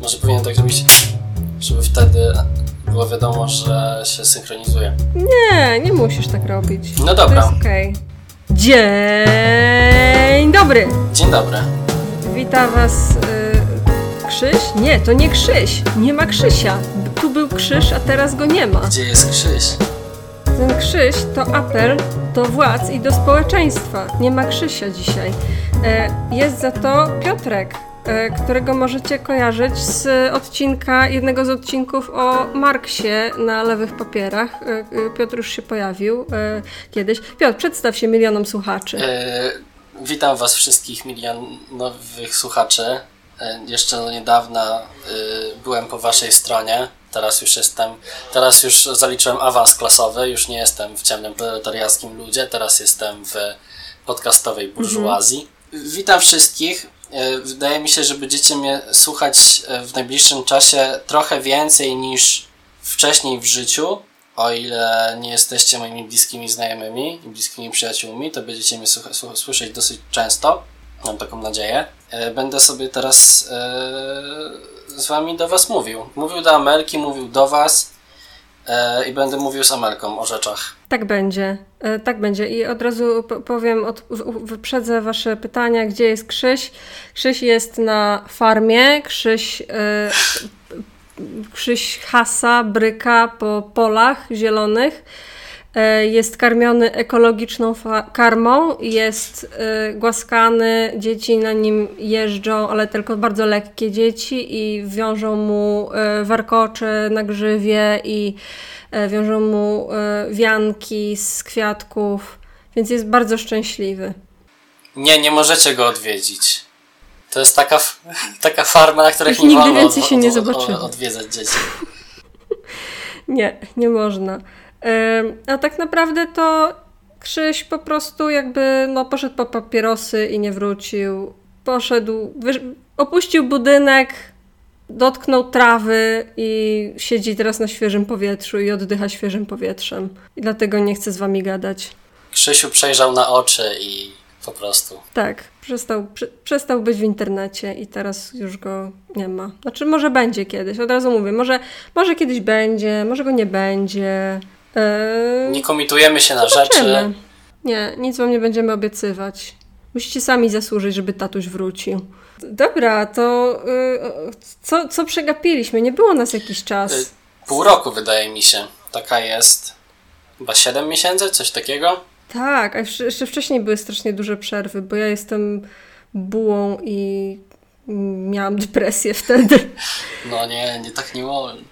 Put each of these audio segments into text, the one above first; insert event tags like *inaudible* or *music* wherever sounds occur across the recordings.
Może powinien tak zrobić, żeby wtedy było wiadomo, że się synchronizuje. Nie, nie musisz tak robić. No To dobra. jest okej. Dzień dobry! Dzień dobry. Witam Was y, Krzyś? Nie, to nie Krzyś. Nie ma Krzysia. Tu był Krzyż, a teraz go nie ma. Gdzie jest Krzyś? Ten Krzyś to apel do władz i do społeczeństwa. Nie ma Krzysia dzisiaj. E, Jest za to Piotrek, którego możecie kojarzyć z odcinka, jednego z odcinków o Marksie na lewych papierach. E, e, Piotr już się pojawił e, kiedyś. Piotr, przedstaw się milionom słuchaczy. E, witam Was wszystkich milionowych słuchaczy. E, jeszcze do niedawna e, byłem po Waszej stronie. Teraz już jestem, teraz już zaliczyłem awans klasowy. Już nie jestem w ciemnym proletariackim ludzie. Teraz jestem w podcastowej burżuazji. Witam wszystkich. E, Wydaje mi się, że będziecie mnie słuchać e, w najbliższym czasie trochę więcej niż wcześniej w życiu. O ile nie jesteście moimi bliskimi znajomymi i bliskimi przyjaciółmi, to będziecie mnie słucha- słucha- słyszeć dosyć często. Mam taką nadzieję. E, Będę sobie teraz e, z wami do was mówił. Mówił do Amelki, mówił do was e, i będę mówił z Amelką o rzeczach. Tak będzie, e, tak będzie. I od razu powiem, od, wyprzedzę Wasze pytania, gdzie jest Krzyś. Krzyś jest na farmie, Krzyś, e, Krzyś hasa, bryka po polach zielonych. E, Jest karmiony ekologiczną karmą, jest e, głaskany, dzieci na nim jeżdżą, ale tylko bardzo lekkie dzieci i wiążą mu e, warkocze na grzywie i wiążą mu wianki z kwiatków, więc jest bardzo szczęśliwy. Nie, nie możecie go odwiedzić. To jest taka, *laughs* taka farma, na której nie nigdy wolno więcej od, się nie od, od, odwiedzać dzieci. *laughs* Nie, nie można. A tak naprawdę to Krzyś po prostu jakby no, poszedł po papierosy i nie wrócił. Poszedł, opuścił budynek, dotknął trawy i siedzi teraz na świeżym powietrzu i oddycha świeżym powietrzem. I dlatego nie chce z wami gadać. Krzysiu przejrzał na oczy i po prostu. Tak, przestał, prze, przestał być w internecie i teraz już go nie ma. Znaczy, może będzie kiedyś, od razu mówię. Może, może kiedyś będzie, może go nie będzie. Eee, Nie komitujemy się na rzeczy. Nie, nic wam nie będziemy obiecywać. Musicie sami zasłużyć, żeby tatuś wrócił. Dobra, to y, co, co przegapiliśmy? Nie było nas jakiś czas. Y, Pół roku wydaje mi się. Taka jest. Chyba 7 miesięcy, coś takiego. Tak, a jeszcze, jeszcze wcześniej były strasznie duże przerwy, bo ja jestem bułą i miałam depresję wtedy. No nie, nie tak nie wolno.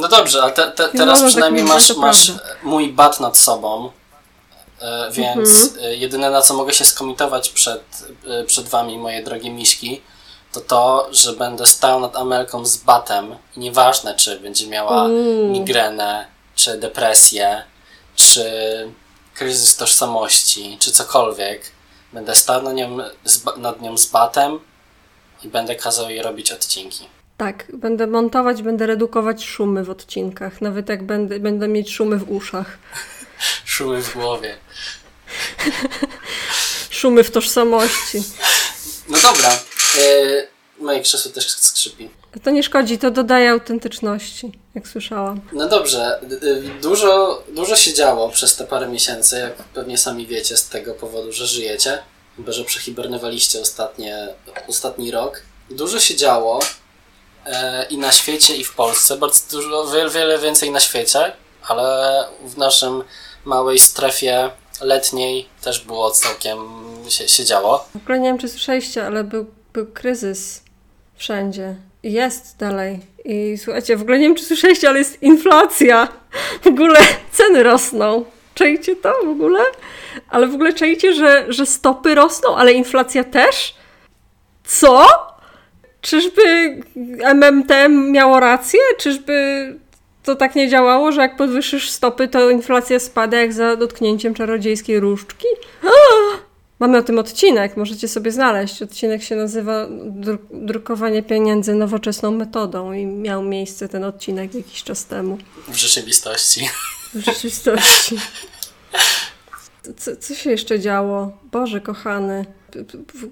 No dobrze, ale te, te, Nie teraz wolno przynajmniej tak masz, masz mój bat nad sobą. E, Więc Mhm. e, jedyne na co mogę się skomitować przed, e, przed wami, moje drogie miśki, to to, że będę stał nad Amelką z batem i nieważne, czy będzie miała Uuu. migrenę, czy depresję, czy kryzys tożsamości, czy cokolwiek. Będę stał na nią, z, nad nią z batem i będę kazał jej robić odcinki. Tak, będę montować, będę redukować szumy w odcinkach, nawet jak będę, będę mieć szumy w uszach. *laughs* Szumy w głowie. *laughs* Szumy w tożsamości. No dobra. Yy, moje krzesło też skrzypi. To nie szkodzi, to dodaje autentyczności, jak słyszałam. No dobrze. Dużo, dużo się działo przez te parę miesięcy, jak pewnie sami wiecie, z tego powodu, że żyjecie. Chyba, że przehibernowaliście ostatnie, ostatni rok. Dużo się działo i na świecie, i w Polsce. Bardzo dużo, wiele, wiele więcej na świecie, ale w naszym małej strefie letniej też było całkiem się, się działo. W ogóle nie wiem, czy słyszeliście, ale był, był kryzys wszędzie. Jest dalej. I słuchajcie, w ogóle nie wiem, czy słyszeliście, ale jest inflacja. W ogóle ceny rosną. Czajcie to w ogóle? Ale w ogóle czajcie, że, że stopy rosną, ale inflacja też? Co? Czyżby MMT miało rację? Czyżby to tak nie działało, że jak podwyższysz stopy, to inflacja spada jak za dotknięciem czarodziejskiej różdżki? Mamy o tym odcinek, możecie sobie znaleźć. Odcinek się nazywa Dru- Drukowanie pieniędzy nowoczesną metodą i miał miejsce ten odcinek jakiś czas temu. W rzeczywistości. W rzeczywistości. Co, co się jeszcze działo? Boże kochany.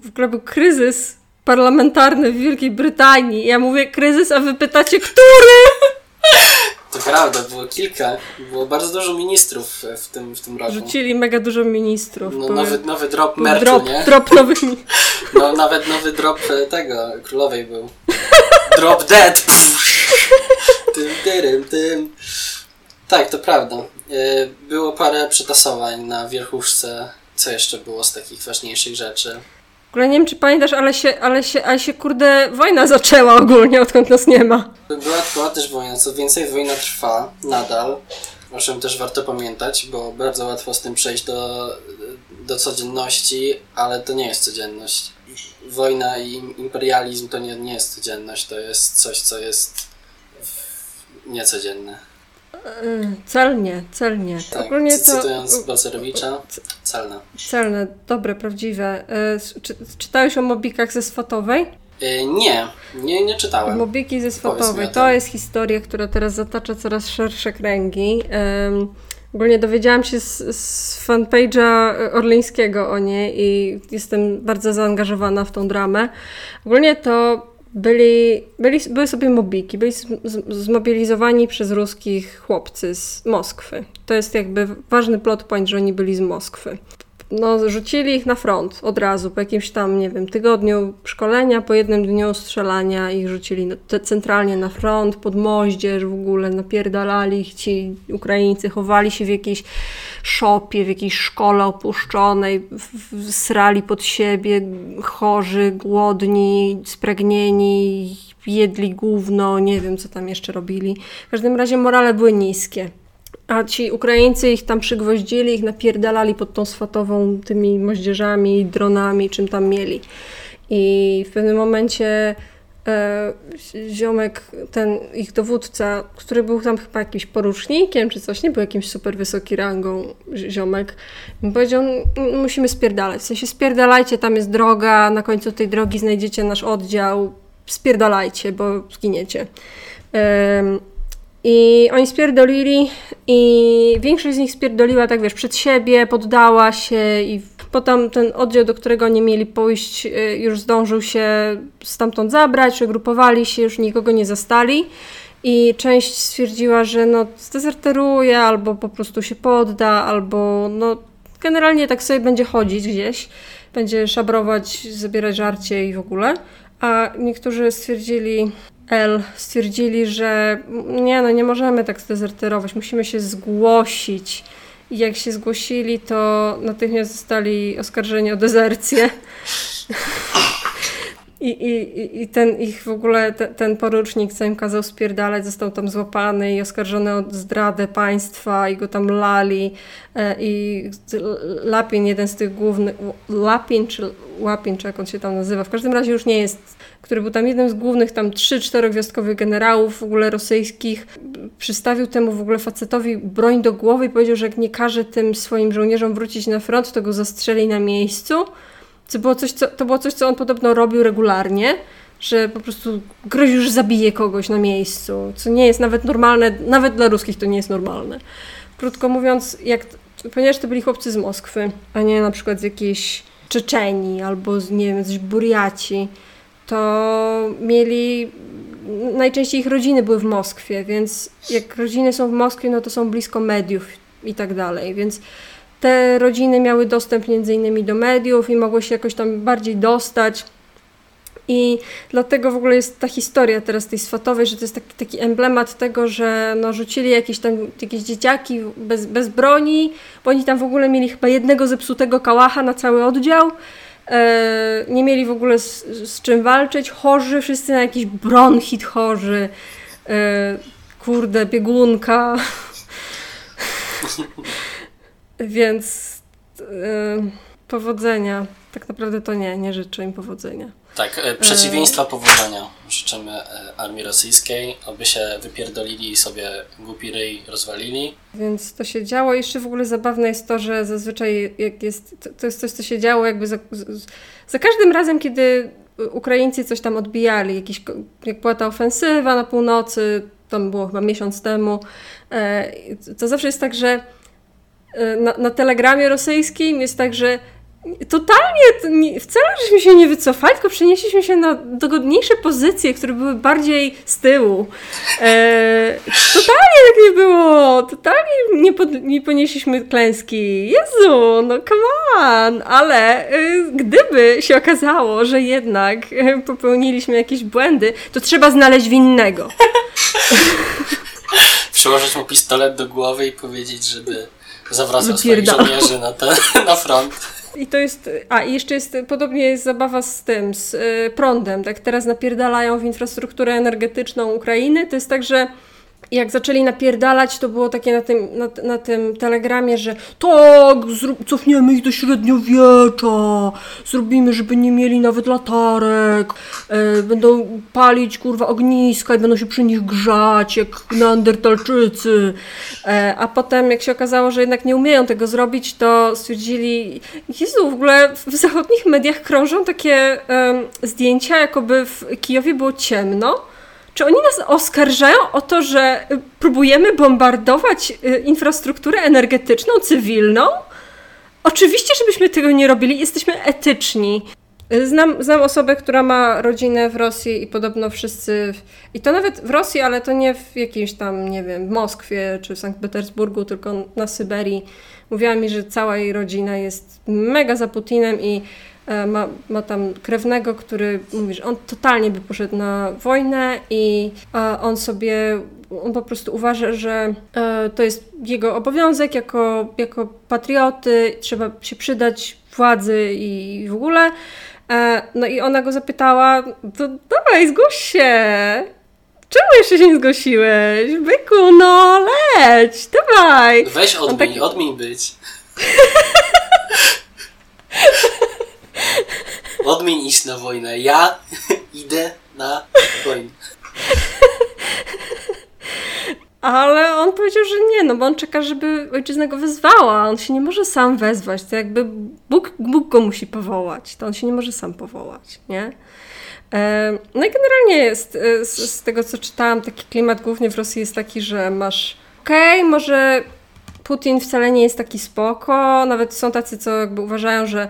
W ogóle był kryzys parlamentarny w Wielkiej Brytanii. Ja mówię kryzys, a wy pytacie, który? *laughs* To prawda, było kilka, było bardzo dużo ministrów w tym, w tym roku. Rzucili mega dużo ministrów. No, nowy, nowy drop merchu, drop, nie? drop nowych *laughs* No nawet nowy drop e, tego, królowej był. Drop dead! *laughs* tym, tym, tym. Tak, to prawda. E, Było parę przetasowań na wierchuszce. Co jeszcze było z takich ważniejszych rzeczy? Ogóle nie wiem, czy pamiętasz, ale się, ale się, ale się kurde, wojna zaczęła ogólnie, odkąd nas nie ma. Była, była też wojna, co więcej wojna trwa nadal, o czym też warto pamiętać, bo bardzo łatwo z tym przejść do, do codzienności, ale to nie jest codzienność. Wojna i imperializm to nie, nie jest codzienność, to jest coś, co jest niecodzienne. Yy, Celnie, celnie. Tak, Ogólnie cy- to cytując Balcerowicza, celne. celne, dobre, prawdziwe. Yy, Czy, czytałeś o mobikach ze Swatowej? Y, nie, nie, nie czytałem. Mobiki ze Swatowej. To jest historia, która teraz zatacza coraz szersze kręgi. Ogólnie dowiedziałam się z, z fanpage'a Orleńskiego o niej i jestem bardzo zaangażowana w tą dramę. Ogólnie to byli, byli, były sobie mobiki, byli zmobilizowani przez ruskich chłopcy z Moskwy. To jest jakby ważny plot point, że oni byli z Moskwy. No, rzucili ich na front od razu, po jakimś tam, nie wiem, tygodniu szkolenia, po jednym dniu strzelania ich rzucili centralnie na front, pod moździerz w ogóle, napierdalali ich ci Ukraińcy, chowali się w jakiejś szopie, w jakiejś szkole opuszczonej, srali pod siebie, chorzy, głodni, spragnieni, jedli gówno, nie wiem co tam jeszcze robili. W każdym razie morale były niskie. A ci Ukraińcy ich tam przygwoździli, ich napierdalali pod tą swatową tymi moździerzami, dronami, czym tam mieli. I w pewnym momencie e, ziomek, ten ich dowódca, który był tam chyba jakimś porucznikiem czy coś, nie był jakimś super wysoki rangą zi- ziomek, powiedział, "M- musimy spierdalać. W sensie spierdalajcie, tam jest droga, na końcu tej drogi znajdziecie nasz oddział, spierdalajcie, bo zginiecie. Em, i oni spierdolili i większość z nich spierdoliła tak, wiesz, przed siebie, poddała się i potem ten oddział, do którego oni mieli pójść, y, już zdążył się stamtąd zabrać, przegrupowali się, już nikogo nie zastali. I część stwierdziła, że no zdezerteruje, albo po prostu się podda, albo no generalnie tak sobie będzie chodzić gdzieś, będzie szabrować, zabierać żarcie i w ogóle, a niektórzy stwierdzili, L stwierdzili, że nie no, nie możemy tak zdezerterować, musimy się zgłosić. I jak się zgłosili, to natychmiast zostali oskarżeni o dezercję. *laughs* I, i, i- ten ich w ogóle, te, ten porucznik, co im kazał spierdalać, został tam złapany i oskarżony o zdradę państwa i go tam lali. E, I Lapin, jeden z tych głównych, Lapin czy Łapin, czy jak on się tam nazywa, w każdym razie już nie jest, który był tam jednym z głównych, tam trzy, czterogwiazdkowych generałów w ogóle rosyjskich, przystawił temu w ogóle facetowi broń do głowy i powiedział, że jak nie każe tym swoim żołnierzom wrócić na front, to go zastrzeli na miejscu. To było coś, co, to było coś, co on podobno robił regularnie, że po prostu groził, że zabije kogoś na miejscu, co nie jest nawet normalne, nawet dla ruskich to nie jest normalne. Krótko mówiąc, jak, ponieważ to byli chłopcy z Moskwy, a nie na przykład z jakiejś Czeczeni albo z, nie wiem, z Buriaci, to mieli, najczęściej ich rodziny były w Moskwie, więc jak rodziny są w Moskwie, no to są blisko mediów i tak dalej, więc te rodziny miały dostęp między innymi do mediów i mogły się jakoś tam bardziej dostać. I dlatego w ogóle jest ta historia teraz tej swatowej, że to jest taki, taki emblemat tego, że no, rzucili jakieś tam jakieś dzieciaki bez, bez broni, bo oni tam w ogóle mieli chyba jednego zepsutego kałacha na cały oddział. E, nie mieli w ogóle z, z czym walczyć. Chorzy, wszyscy na jakiś bronchit chorzy. E, kurde, biegunka. *laughs* Więc e, powodzenia. Tak naprawdę to nie, nie życzę im powodzenia. Tak, e, przeciwieństwa powodzenia życzymy e, armii rosyjskiej, aby się wypierdolili i sobie głupi ryj rozwalili. Więc to się działo. Jeszcze w ogóle zabawne jest to, że zazwyczaj jak jest, to, to jest coś, co się działo jakby za, za każdym razem, kiedy Ukraińcy coś tam odbijali, jakiś, jak była ta ofensywa na północy, tam było chyba miesiąc temu, e, to zawsze jest tak, że na, na telegramie rosyjskim jest tak, że totalnie wcale żeśmy się nie wycofali, tylko przenieśliśmy się na dogodniejsze pozycje, które były bardziej z tyłu. E, totalnie tak nie było. Totalnie nie, pod, nie ponieśliśmy klęski. Jezu, no come on. Ale y, gdyby się okazało, że jednak y, popełniliśmy jakieś błędy, to trzeba znaleźć winnego. *laughs* Przyłożyć mu pistolet do głowy i powiedzieć, żeby zawracał swoich żołnierzy na, ten, *laughs* na front. I to jest, a i jeszcze jest, podobnie jest zabawa z tym, z y, prądem, tak teraz napierdalają w infrastrukturę energetyczną Ukrainy, to jest tak, że jak zaczęli napierdalać, to było takie na tym, na, na tym telegramie, że tak, cofniemy ich do średniowiecza, zrobimy, żeby nie mieli nawet latarek, e, będą palić kurwa ogniska i będą się przy nich grzać jak neandertalczycy. E, a potem jak się okazało, że jednak nie umieją tego zrobić, to stwierdzili, Jezu, w ogóle w zachodnich mediach krążą takie zdjęcia, jakoby w Kijowie było ciemno, czy oni nas oskarżają o to, że y, próbujemy bombardować y, infrastrukturę energetyczną, cywilną? Oczywiście, żebyśmy tego nie robili, jesteśmy etyczni. Y, znam, znam osobę, która ma rodzinę w Rosji i podobno wszyscy, i to nawet w Rosji, ale to nie w jakimś tam, nie wiem, w Moskwie czy Sankt Petersburgu, tylko na Syberii. Mówiła mi, że cała jej rodzina jest mega za Putinem i ma, ma tam krewnego, który mówi, że on totalnie by poszedł na wojnę i e, on sobie, on po prostu uważa, że e, to jest jego obowiązek jako, jako patrioty, trzeba się przydać władzy i w ogóle. No i ona go zapytała, to dawaj, zgłoś się, Czemu jeszcze się nie zgłosiłeś? Byku, no leć, dawaj. Weź odmień, taki... odmień być. Odmień iść na wojnę. Ja *laughs* idę na wojnę. Ale on powiedział, że nie, no bo on czeka, żeby ojczyzna go wezwała. On się nie może sam wezwać. To jakby Bóg, Bóg go musi powołać. To on się nie może sam powołać, nie? E, no i generalnie jest, e, z, z tego co czytałam, taki klimat głównie w Rosji jest taki, że masz okej, okay, może Putin wcale nie jest taki spoko, nawet są tacy, co jakby uważają, że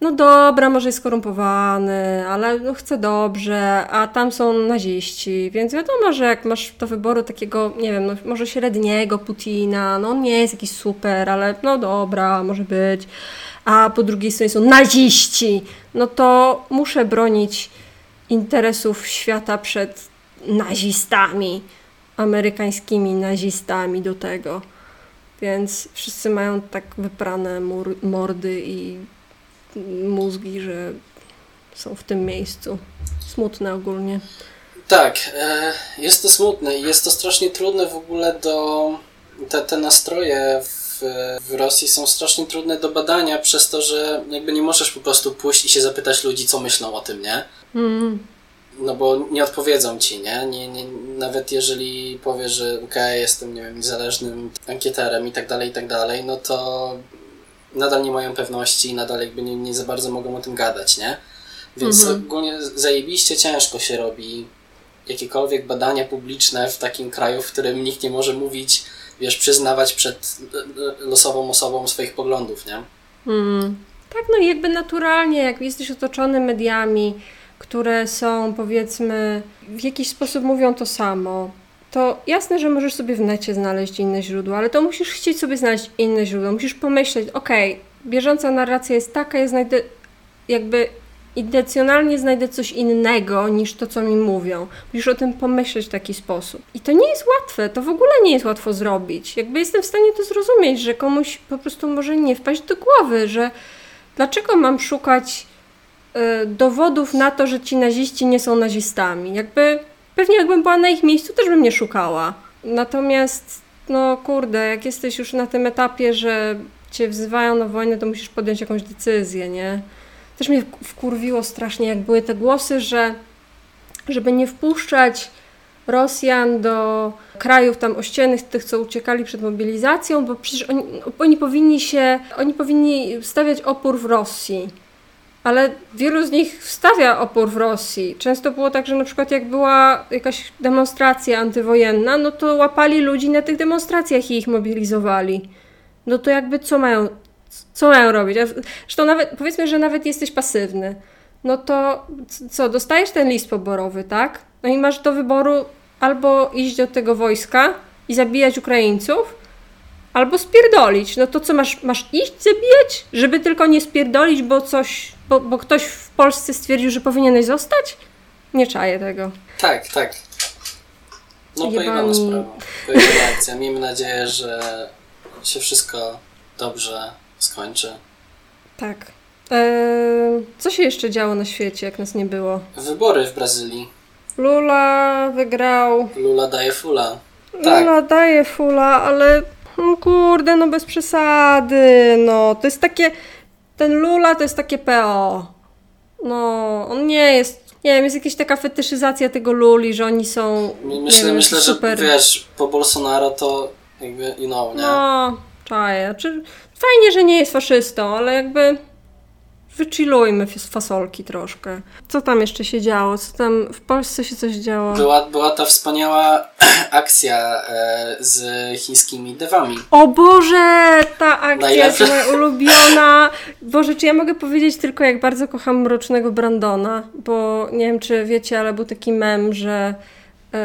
no dobra, może jest skorumpowany, ale no chce dobrze, a tam są naziści, więc wiadomo, że jak masz do wyboru takiego, nie wiem, no może średniego Putina, no on nie jest jakiś super, ale no dobra, może być, a po drugiej stronie są naziści, no to muszę bronić interesów świata przed nazistami, amerykańskimi nazistami do tego. Więc wszyscy mają tak wyprane mordy i mózgi, że są w tym miejscu. Smutne ogólnie. Tak, e, jest to smutne i jest to strasznie trudne w ogóle do. Te, te nastroje w, w Rosji są strasznie trudne do badania, przez to, że jakby nie możesz po prostu pójść i się zapytać ludzi, co myślą o tym, nie? Mm. No bo nie odpowiedzą ci, nie? nie, nie nawet jeżeli powiesz, że okej, okay, jestem, nie wiem, niezależnym ankieterem i tak dalej, i tak dalej, no to nadal nie mają pewności nadal jakby nie, nie za bardzo mogą o tym gadać, nie? Więc mhm. ogólnie zajebiście ciężko się robi jakiekolwiek badania publiczne w takim kraju, w którym nikt nie może mówić, wiesz, przyznawać przed losową osobą swoich poglądów, nie? Mhm. Tak, no i jakby naturalnie, jak jesteś otoczony mediami, które są powiedzmy w jakiś sposób mówią to samo, to jasne, że możesz sobie w necie znaleźć inne źródła, ale to musisz chcieć sobie znaleźć inne źródła. Musisz pomyśleć, okay, bieżąca narracja jest taka, ja znajdę jakby intencjonalnie znajdę coś innego niż to, co mi mówią. Musisz o tym pomyśleć w taki sposób. I to nie jest łatwe, to w ogóle nie jest łatwo zrobić. Jakby jestem w stanie to zrozumieć, że komuś po prostu może nie wpaść do głowy, że dlaczego mam szukać y, dowodów na to, że ci naziści nie są nazistami. Jakby Pewnie jakbym była na ich miejscu, też bym nie szukała. Natomiast, no kurde, jak jesteś już na tym etapie, że cię wzywają na wojnę, to musisz podjąć jakąś decyzję, nie? Też mnie wkurwiło strasznie, jak były te głosy, że żeby nie wpuszczać Rosjan do krajów tam ościennych, tych, co uciekali przed mobilizacją, bo przecież oni, oni powinni się, oni powinni stawiać opór w Rosji ale wielu z nich wstawia opór w Rosji. Często było tak, że na przykład jak była jakaś demonstracja antywojenna, no to łapali ludzi na tych demonstracjach i ich mobilizowali. No to jakby co mają Co mają robić? Zresztą nawet, powiedzmy, że nawet jesteś pasywny. No to co, dostajesz ten list poborowy, tak? No i masz do wyboru albo iść do tego wojska i zabijać Ukraińców, albo spierdolić. No to co, masz, masz iść zabijać? Żeby tylko nie spierdolić, bo coś, bo, bo ktoś w Polsce stwierdził, że powinieneś zostać? Nie czaję tego. Tak, tak. No Jebani. pojebana sprawa. Pojebana akcja. Miejmy nadzieję, że się wszystko dobrze skończy. Tak. Eee, co się jeszcze działo na świecie, jak nas nie było? Wybory w Brazylii. Lula wygrał. Lula daje fula. Tak. Lula daje fula, ale no kurde, no bez przesady, no. To jest takie, ten Lula to jest takie PO. No, on nie jest, nie wiem, jest jakaś taka fetyszyzacja tego Luli, że oni są, Myślę, wiem, myślę super. że wiesz, po Bolsonaro to jakby, you know, nie? No, czaję. Znaczy, fajnie, że nie jest faszystą, ale jakby wychillujmy fas- fasolki troszkę. Co tam jeszcze się działo? Co tam w Polsce się coś działo? Była, była ta wspaniała *clears throat* akcja e, z chińskimi dewami. O Boże, ta akcja Najlepsza. jest moja ulubiona. Boże, czy ja mogę powiedzieć tylko, jak bardzo kocham Mrocznego Brandona? Bo nie wiem, czy wiecie, ale był taki mem, że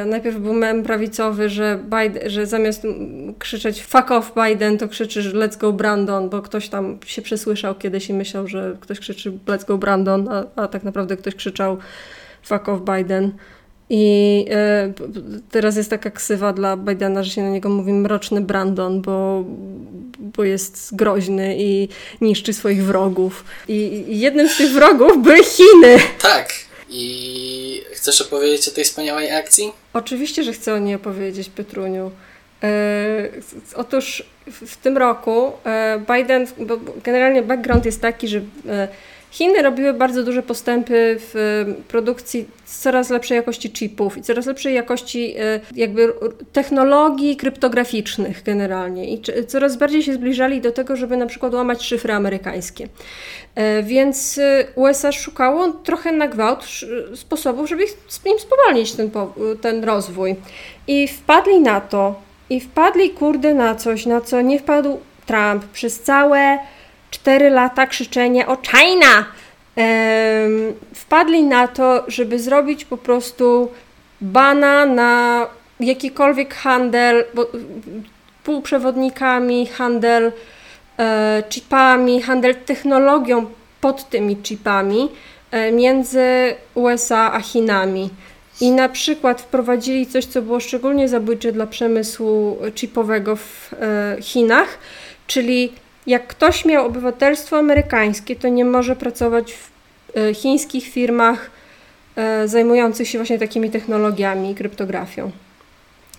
najpierw był mem prawicowy, że, Biden, że zamiast krzyczeć fuck off Biden, to krzyczysz let's go Brandon, bo ktoś tam się przesłyszał kiedyś i myślał, że ktoś krzyczy let's go Brandon, a, a tak naprawdę ktoś krzyczał fuck off Biden. I e, teraz jest taka ksywa dla Bidena, że się na niego mówi mroczny Brandon, bo, bo jest groźny i niszczy swoich wrogów. I jednym z tych wrogów były Chiny. Tak. I chcesz opowiedzieć o tej wspaniałej akcji? Oczywiście, że chcę o niej opowiedzieć, Petruniu. E, otóż w, tym roku e, Biden, bo generalnie background jest taki, że e, Chiny robiły bardzo duże postępy w produkcji coraz lepszej jakości chipów i coraz lepszej jakości e, jakby technologii kryptograficznych generalnie i coraz bardziej się zbliżali do tego, żeby na przykład łamać szyfry amerykańskie. E, Więc e, USA szukało trochę na gwałt sposobów, żeby im spowolnić ten, ten rozwój. I wpadli na to, i wpadli kurde na coś, na co nie wpadł Trump przez całe 4 lata krzyczenia o China. Wpadli na to, żeby zrobić po prostu bana na jakikolwiek handel, bo, półprzewodnikami, handel e, chipami, handel technologią pod tymi chipami e, między USA a Chinami. I na przykład wprowadzili coś, co było szczególnie zabójcze dla przemysłu chipowego w e, Chinach, czyli jak ktoś miał obywatelstwo amerykańskie, to nie może pracować w e, chińskich firmach e, zajmujących się właśnie takimi technologiami i kryptografią.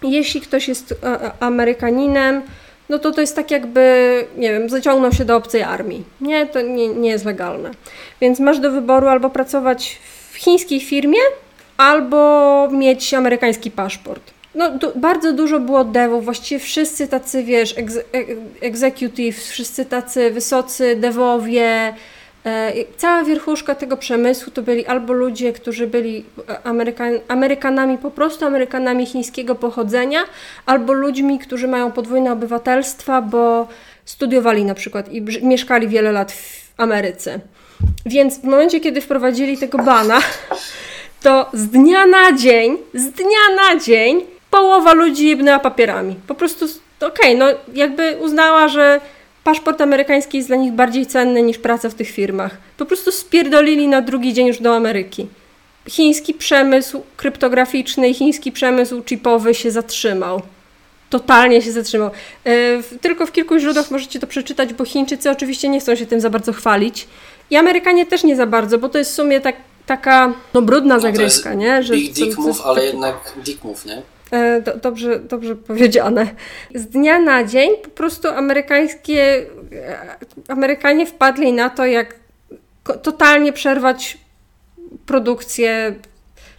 Jeśli ktoś jest e, Amerykaninem, no to to jest tak jakby, nie wiem, zaciągnął się do obcej armii. Nie, to nie, nie jest legalne. Więc masz do wyboru albo pracować w chińskiej firmie, albo mieć amerykański paszport. No, bardzo dużo było devów, właściwie wszyscy tacy, wiesz, egze- e- executives, wszyscy tacy wysocy devowie, e, cała wierchuszka tego przemysłu to byli albo ludzie, którzy byli e, Amerykan- Amerykanami, po prostu Amerykanami chińskiego pochodzenia, albo ludźmi, którzy mają podwójne obywatelstwa, bo studiowali na przykład i mieszkali wiele lat w Ameryce. Więc w momencie, kiedy wprowadzili tego bana, to z dnia na dzień, z dnia na dzień połowa ludzi jebnęła papierami. Po prostu, okej, no jakby uznała, że paszport amerykański jest dla nich bardziej cenny niż praca w tych firmach. Po prostu spierdolili na drugi dzień już do Ameryki. Chiński przemysł kryptograficzny i chiński przemysł chipowy się zatrzymał. Totalnie się zatrzymał. E, Tylko w kilku źródłach możecie to przeczytać, bo Chińczycy oczywiście nie chcą się tym za bardzo chwalić. I Amerykanie też nie za bardzo, bo to jest w sumie tak, taka no, brudna No zagrywka, nie? Big co- dick move, ale jednak dick move, nie? E, do, dobrze, dobrze powiedziane. Z dnia na dzień po prostu amerykańskie, e, Amerykanie wpadli na to, jak totalnie przerwać produkcję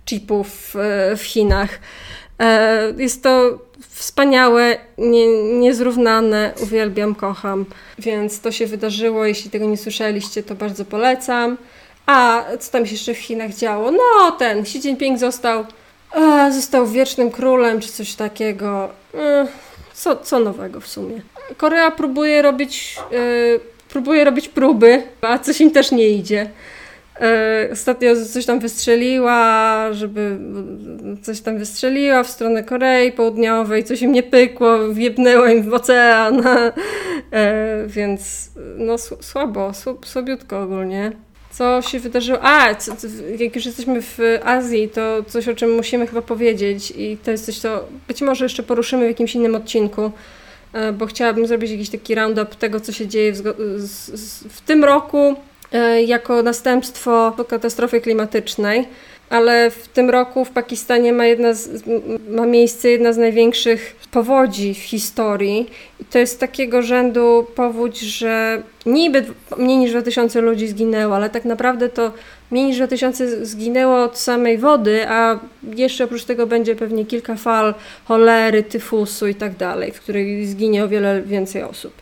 chipów e, w Chinach. Jest to wspaniałe, nie, niezrównane, uwielbiam, kocham. Więc to się wydarzyło. Jeśli tego nie słyszeliście, to bardzo polecam. A co tam się jeszcze w Chinach działo? No, ten Xi Jinping został, e, został wiecznym królem, czy coś takiego. E, co, co nowego w sumie? Korea próbuje robić, e, próbuje robić próby, a coś im też nie idzie. E, ostatnio coś tam wystrzeliła, żeby coś tam wystrzeliła w stronę Korei Południowej, coś im nie pykło, wjebnęło im w ocean, *laughs* e, więc no słabo, słabiutko ogólnie. Co się wydarzyło? A, co, co, jak już jesteśmy w Azji, to coś, o czym musimy chyba powiedzieć i to jest coś, co być może jeszcze poruszymy w jakimś innym odcinku, e, bo chciałabym zrobić jakiś taki roundup tego, co się dzieje w, w tym roku E, jako następstwo katastrofy klimatycznej, ale w tym roku w Pakistanie ma, jedna z, ma miejsce jedna z największych powodzi w historii. I to jest takiego rzędu powódź, że niby mniej niż 2000 ludzi zginęło, ale tak naprawdę to mniej niż 2000 zginęło od samej wody, a jeszcze oprócz tego będzie pewnie kilka fal cholery, tyfusu i tak dalej, w których zginie o wiele więcej osób.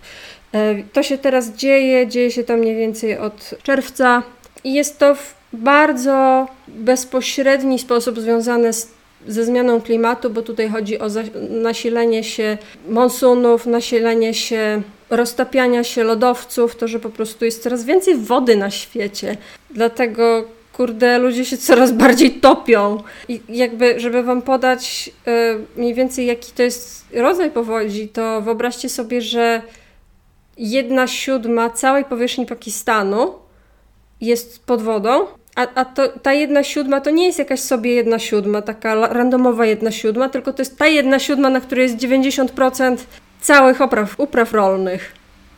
E, to się teraz dzieje, dzieje się to mniej więcej od czerwca i jest to w bardzo bezpośredni sposób związane z, ze zmianą klimatu, bo tutaj chodzi o nasilenie się monsunów, nasilenie się roztapiania się lodowców, to, że po prostu jest coraz więcej wody na świecie. Dlatego kurde, ludzie się coraz bardziej topią. I jakby, żeby wam podać y, mniej więcej jaki to jest rodzaj powodzi, to wyobraźcie sobie, że jedna siódma całej powierzchni Pakistanu jest pod wodą, a, a to, ta jedna siódma to nie jest jakaś sobie jedna siódma, taka randomowa jedna siódma, tylko to jest ta jedna siódma, na której jest 90% całych upraw, upraw rolnych.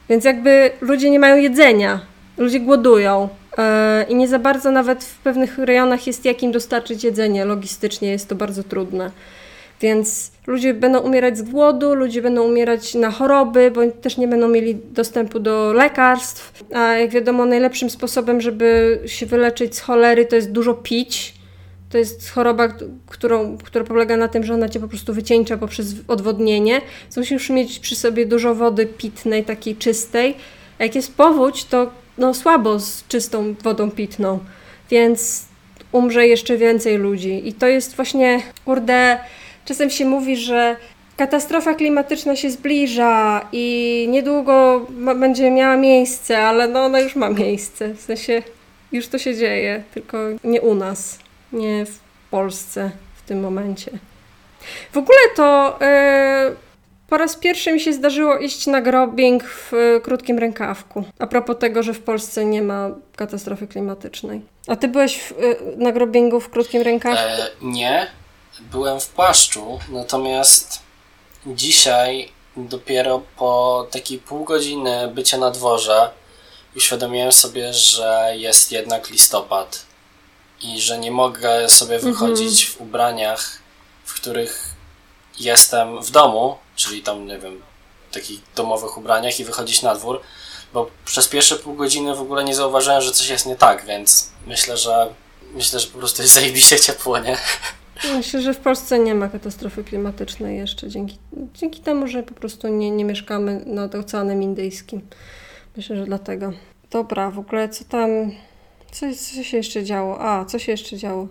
Więc jakby ludzie nie mają jedzenia, ludzie głodują. Yy, I nie za bardzo nawet w pewnych rejonach jest jak im dostarczyć jedzenie. Logistycznie jest to bardzo trudne. Więc ludzie będą umierać z głodu, ludzie będą umierać na choroby, bo też nie będą mieli dostępu do lekarstw. A jak wiadomo, najlepszym sposobem, żeby się wyleczyć z cholery, to jest dużo pić. To jest choroba, którą, która polega na tym, że ona cię po prostu wycieńcza poprzez odwodnienie. Więc musisz mieć przy sobie dużo wody pitnej, takiej czystej. A jak jest powódź, to no, słabo z czystą wodą pitną. Więc umrze jeszcze więcej ludzi. I to jest właśnie, kurde, Czasem się mówi, że katastrofa klimatyczna się zbliża i niedługo ma, będzie miała miejsce, ale no ona już ma miejsce. W sensie już to się dzieje, tylko nie u nas, nie w Polsce w tym momencie. W ogóle to yy, po raz pierwszy mi się zdarzyło iść na grobing w yy, krótkim rękawku. A propos tego, że w Polsce nie ma katastrofy klimatycznej. A ty byłeś w, yy, na grobingu w krótkim rękawku? Nie, byłem w płaszczu, natomiast dzisiaj dopiero po takiej pół godziny bycia na dworze uświadomiłem sobie, że jest jednak listopad i że nie mogę sobie mhm. wychodzić w ubraniach, w których jestem w domu, czyli tam, nie wiem, takich domowych ubraniach i wychodzić na dwór, bo przez pierwsze pół godziny w ogóle nie zauważyłem, że coś jest nie tak, więc myślę, że myślę, że po prostu jest *laughs* zajebiście ciepło, nie? Myślę, że w Polsce nie ma katastrofy klimatycznej jeszcze, dzięki, dzięki temu, że po prostu nie, nie mieszkamy nad Oceanem Indyjskim. Myślę, że dlatego. Dobra, w ogóle co tam, co, co się jeszcze działo? A, co się jeszcze działo?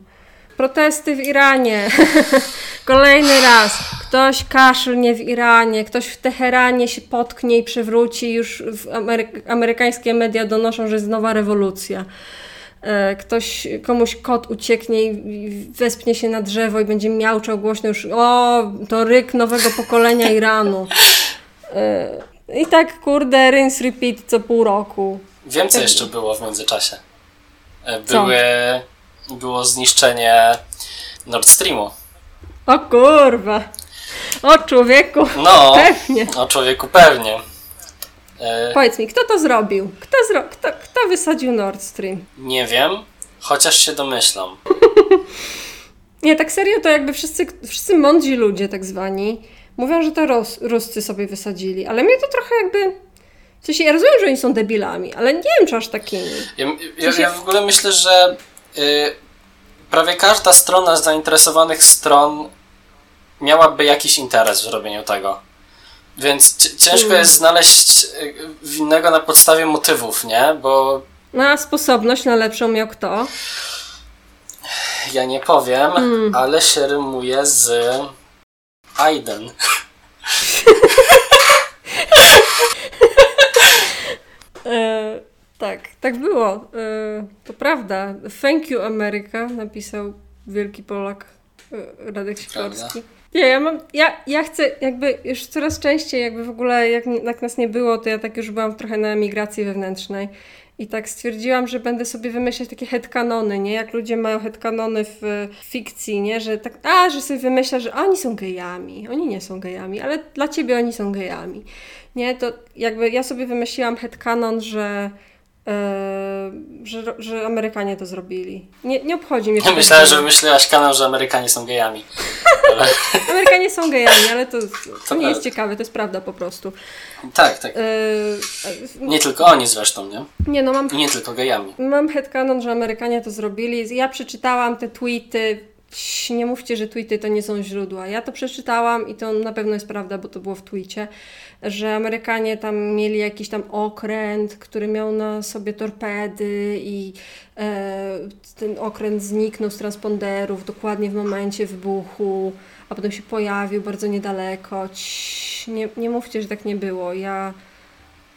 Protesty w Iranie. *laughs* Kolejny raz. Ktoś kaszlnie w Iranie, ktoś w Teheranie się potknie i przewróci. Już Amery amerykańskie media donoszą, że jest nowa rewolucja. E, ktoś, komuś kot ucieknie i wespnie się na drzewo i będzie miałczał głośno już o, to ryk nowego pokolenia Iranu. E, I tak, kurde, rinse repeat co pół roku. Wiem, co tak. jeszcze było w międzyczasie. E, były, było zniszczenie Nord Streamu. O kurwa. O człowieku. No, pewnie. O człowieku pewnie. E... Powiedz mi, kto to zrobił? Kto, zro... kto, kto wysadził Nord Stream? Nie wiem, chociaż się domyślam. *laughs* nie, tak serio to jakby wszyscy, wszyscy mądrzy ludzie tak zwani mówią, że to Ros, Ruscy sobie wysadzili, ale mnie to trochę jakby... W sensie ja rozumiem, że oni są debilami, ale nie wiem, czy aż takimi. Ja, ja, ja w ogóle myślę, że y, prawie każda strona z zainteresowanych stron miałaby jakiś interes w zrobieniu tego. Więc ciężko jest znaleźć y, winnego na podstawie motywów, nie? Bo. Na sposobność na lepszą miał kto? Ja nie powiem, hmm. ale się rymuje z Aiden. E, tak, tak było. E, to prawda. Thank you, Ameryka, napisał wielki Polak e, Radek Sikorski. Nie, ja mam, ja, ja chcę jakby już coraz częściej jakby w ogóle jak, jak nas nie było, to ja tak już byłam trochę na emigracji wewnętrznej i tak stwierdziłam, że będę sobie wymyślać takie headcanony, nie? Jak ludzie mają headcanony w fikcji, nie? Że tak, a, że sobie wymyśla, że oni są gejami. Oni nie są gejami, ale dla ciebie oni są gejami. Nie? To jakby ja sobie wymyśliłam headcanon, że że, że Amerykanie to zrobili. Nie, nie obchodzi mnie. Ja myślałem, że wymyśliłaś kanał, że Amerykanie są gejami. Ale... *laughs* Amerykanie są gejami, ale to, to, to nie jest ciekawe, to jest prawda po prostu. Tak, tak. Yy, nie tylko oni zresztą, nie? Nie, no mam... nie tylko gejami. Mam headcanon, że Amerykanie to zrobili. Ja przeczytałam te tweety, nie mówcie, że tweety to nie są źródła. Ja to przeczytałam i to na pewno jest prawda, bo to było w tweetie, że Amerykanie tam mieli jakiś tam okręt, który miał na sobie torpedy i e, ten okręt zniknął z transponderów dokładnie w momencie wybuchu, a potem się pojawił bardzo niedaleko. Nie, nie mówcie, że tak nie było. Ja,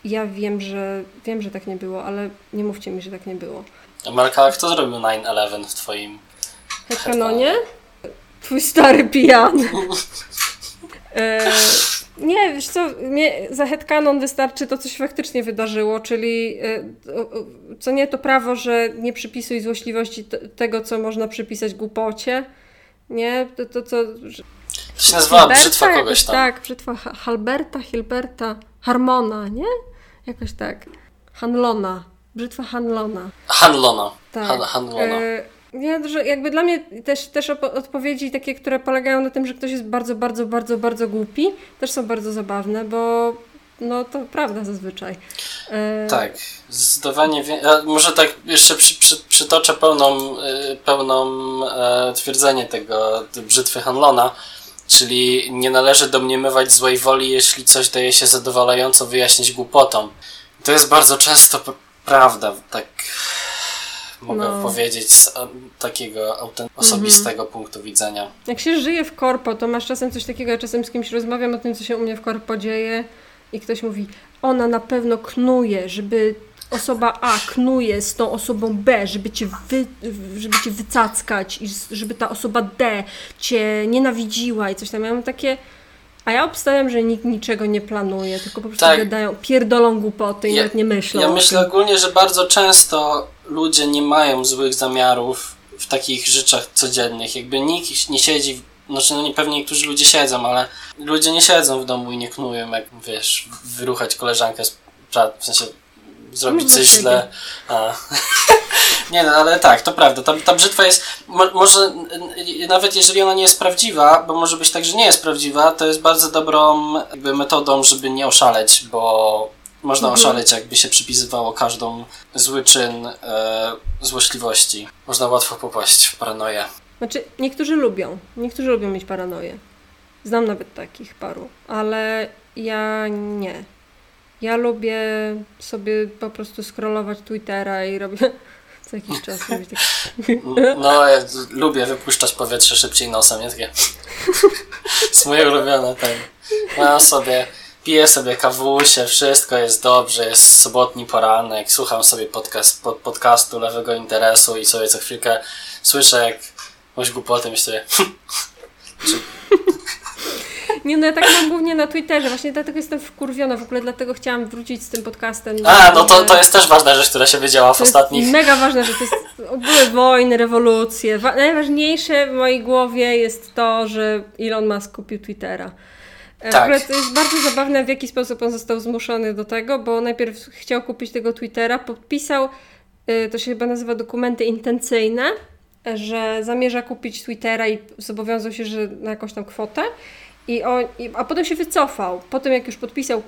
ja wiem, że wiem, że tak nie było, ale nie mówcie mi, że tak nie było. Marka, kto zrobił 9-11 w twoim Headcanonie? Twój stary pijany. *laughs* e, nie, wiesz co, mnie, za headcanon wystarczy to, co się faktycznie wydarzyło, czyli e, co nie to prawo, że nie przypisuj złośliwości tego, co można przypisać głupocie. Nie, to, to co... Że... To się nazywa brzytwa kogoś tam. Tak, brzytwa Halberta, Hilberta, Harmona, nie? Jakoś tak. Hanlona. Brzytwa Hanlona. Hanlona. Tak. Han, Hanlona. E, nie, że jakby dla mnie też, też odpowiedzi takie, które polegają na tym, że ktoś jest bardzo, bardzo, bardzo, bardzo głupi, też są bardzo zabawne, bo no to prawda zazwyczaj. E... Tak, zdecydowanie. Ja może tak jeszcze przy, przy, przytoczę pełną, e, pełną e, twierdzenie tego brzytwy Hanlona, czyli nie należy domniemywać złej woli, jeśli coś daje się zadowalająco wyjaśnić głupotą. To jest bardzo często prawda, tak mogę no. powiedzieć z takiego osobistego mhm. punktu widzenia. Jak się żyje w korpo, to masz czasem coś takiego, ja czasem z kimś rozmawiam o tym, co się u mnie w korpo dzieje i ktoś mówi, ona na pewno knuje, żeby osoba A knuje z tą osobą B, żeby cię, wy, żeby cię wycackać i żeby ta osoba D cię nienawidziła i coś tam. Ja mam takie... A ja obstawiam, że nikt niczego nie planuje, tylko po prostu tak. gadają, pierdolą głupoty i ja, nawet nie myślą. Ja myślę ogólnie, że bardzo często ludzie nie mają złych zamiarów w takich rzeczach codziennych. Jakby nikt nie siedzi, znaczy no nie, pewnie niektórzy ludzie siedzą, ale ludzie nie siedzą w domu i nie knują, jak wiesz, wyruchać koleżankę z w sensie zrobić coś źle. A. *laughs* nie no, ale tak, to prawda. Ta, ta brzytwa jest, mo, może nawet jeżeli ona nie jest prawdziwa, bo może być tak, że nie jest prawdziwa, to jest bardzo dobrą jakby metodą, żeby nie oszaleć, bo można mhm. oszaleć, jakby się przypisywało każdą zły czyn e, złośliwości. Można łatwo popaść w paranoję. Znaczy, niektórzy lubią. Niektórzy lubią mieć paranoję. Znam nawet takich paru, ale ja nie. Ja lubię sobie po prostu scrollować Twittera i robię *laughs* co jakiś czas tak. *laughs* No, ja lubię wypuszczać powietrze szybciej nosem, nie? Takie. *laughs* moje ulubione, tak. Mam sobie piję sobie kawusie, wszystko jest dobrze, jest sobotni poranek, słucham sobie podcast, pod, podcastu Lewego Interesu i sobie co chwilkę słyszę jak jakąś głupotę myślę Nie, no ja tak mam głównie na Twitterze, właśnie dlatego jestem wkurwiona, w ogóle dlatego chciałam wrócić z tym podcastem. A, no to, to jest też ważna rzecz, która się wydziała w ostatnich... mega ważna rzecz, to jest ogóle wojny, rewolucje. Najważniejsze w mojej głowie jest to, że Elon Musk kupił Twittera. E, tak. W ogóle to jest bardzo zabawne, w jaki sposób on został zmuszony do tego, bo najpierw chciał kupić tego Twittera, podpisał, e, to się chyba nazywa dokumenty intencyjne, że zamierza kupić Twittera i zobowiązał się, że na jakąś tam kwotę, i on, a potem się wycofał, po tym jak już podpisał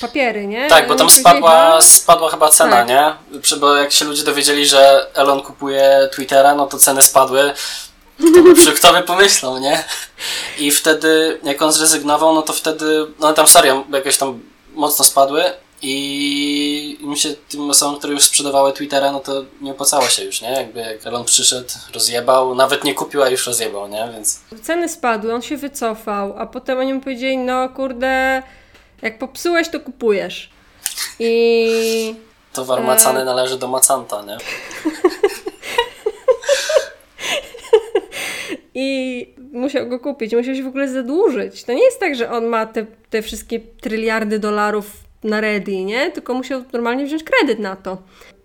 papiery, nie? Tak, bo tam spadła, spadła chyba cena, tak. nie? Bo jak się ludzie dowiedzieli, że Elon kupuje Twittera, no to ceny spadły kto by, kto by pomyślał, nie? I wtedy, jak on zrezygnował, no to wtedy, no tam serio, jakoś tam mocno spadły i im się, tym osobom, które już sprzedawały Twittera, no to nie opłacało się już, nie? Jakby jak Elon przyszedł, rozjebał, nawet nie kupił, a już rozjebał, nie? Więc... Ceny spadły, on się wycofał, a potem oni mu powiedzieli, no kurde, jak popsułeś, to kupujesz. I Towar macany należy do macanta, nie? *laughs* I musiał go kupić, musiał się w ogóle zadłużyć. To nie jest tak, że on ma te, te wszystkie tryliardy dolarów na ready, nie? Tylko musiał normalnie wziąć kredyt na to.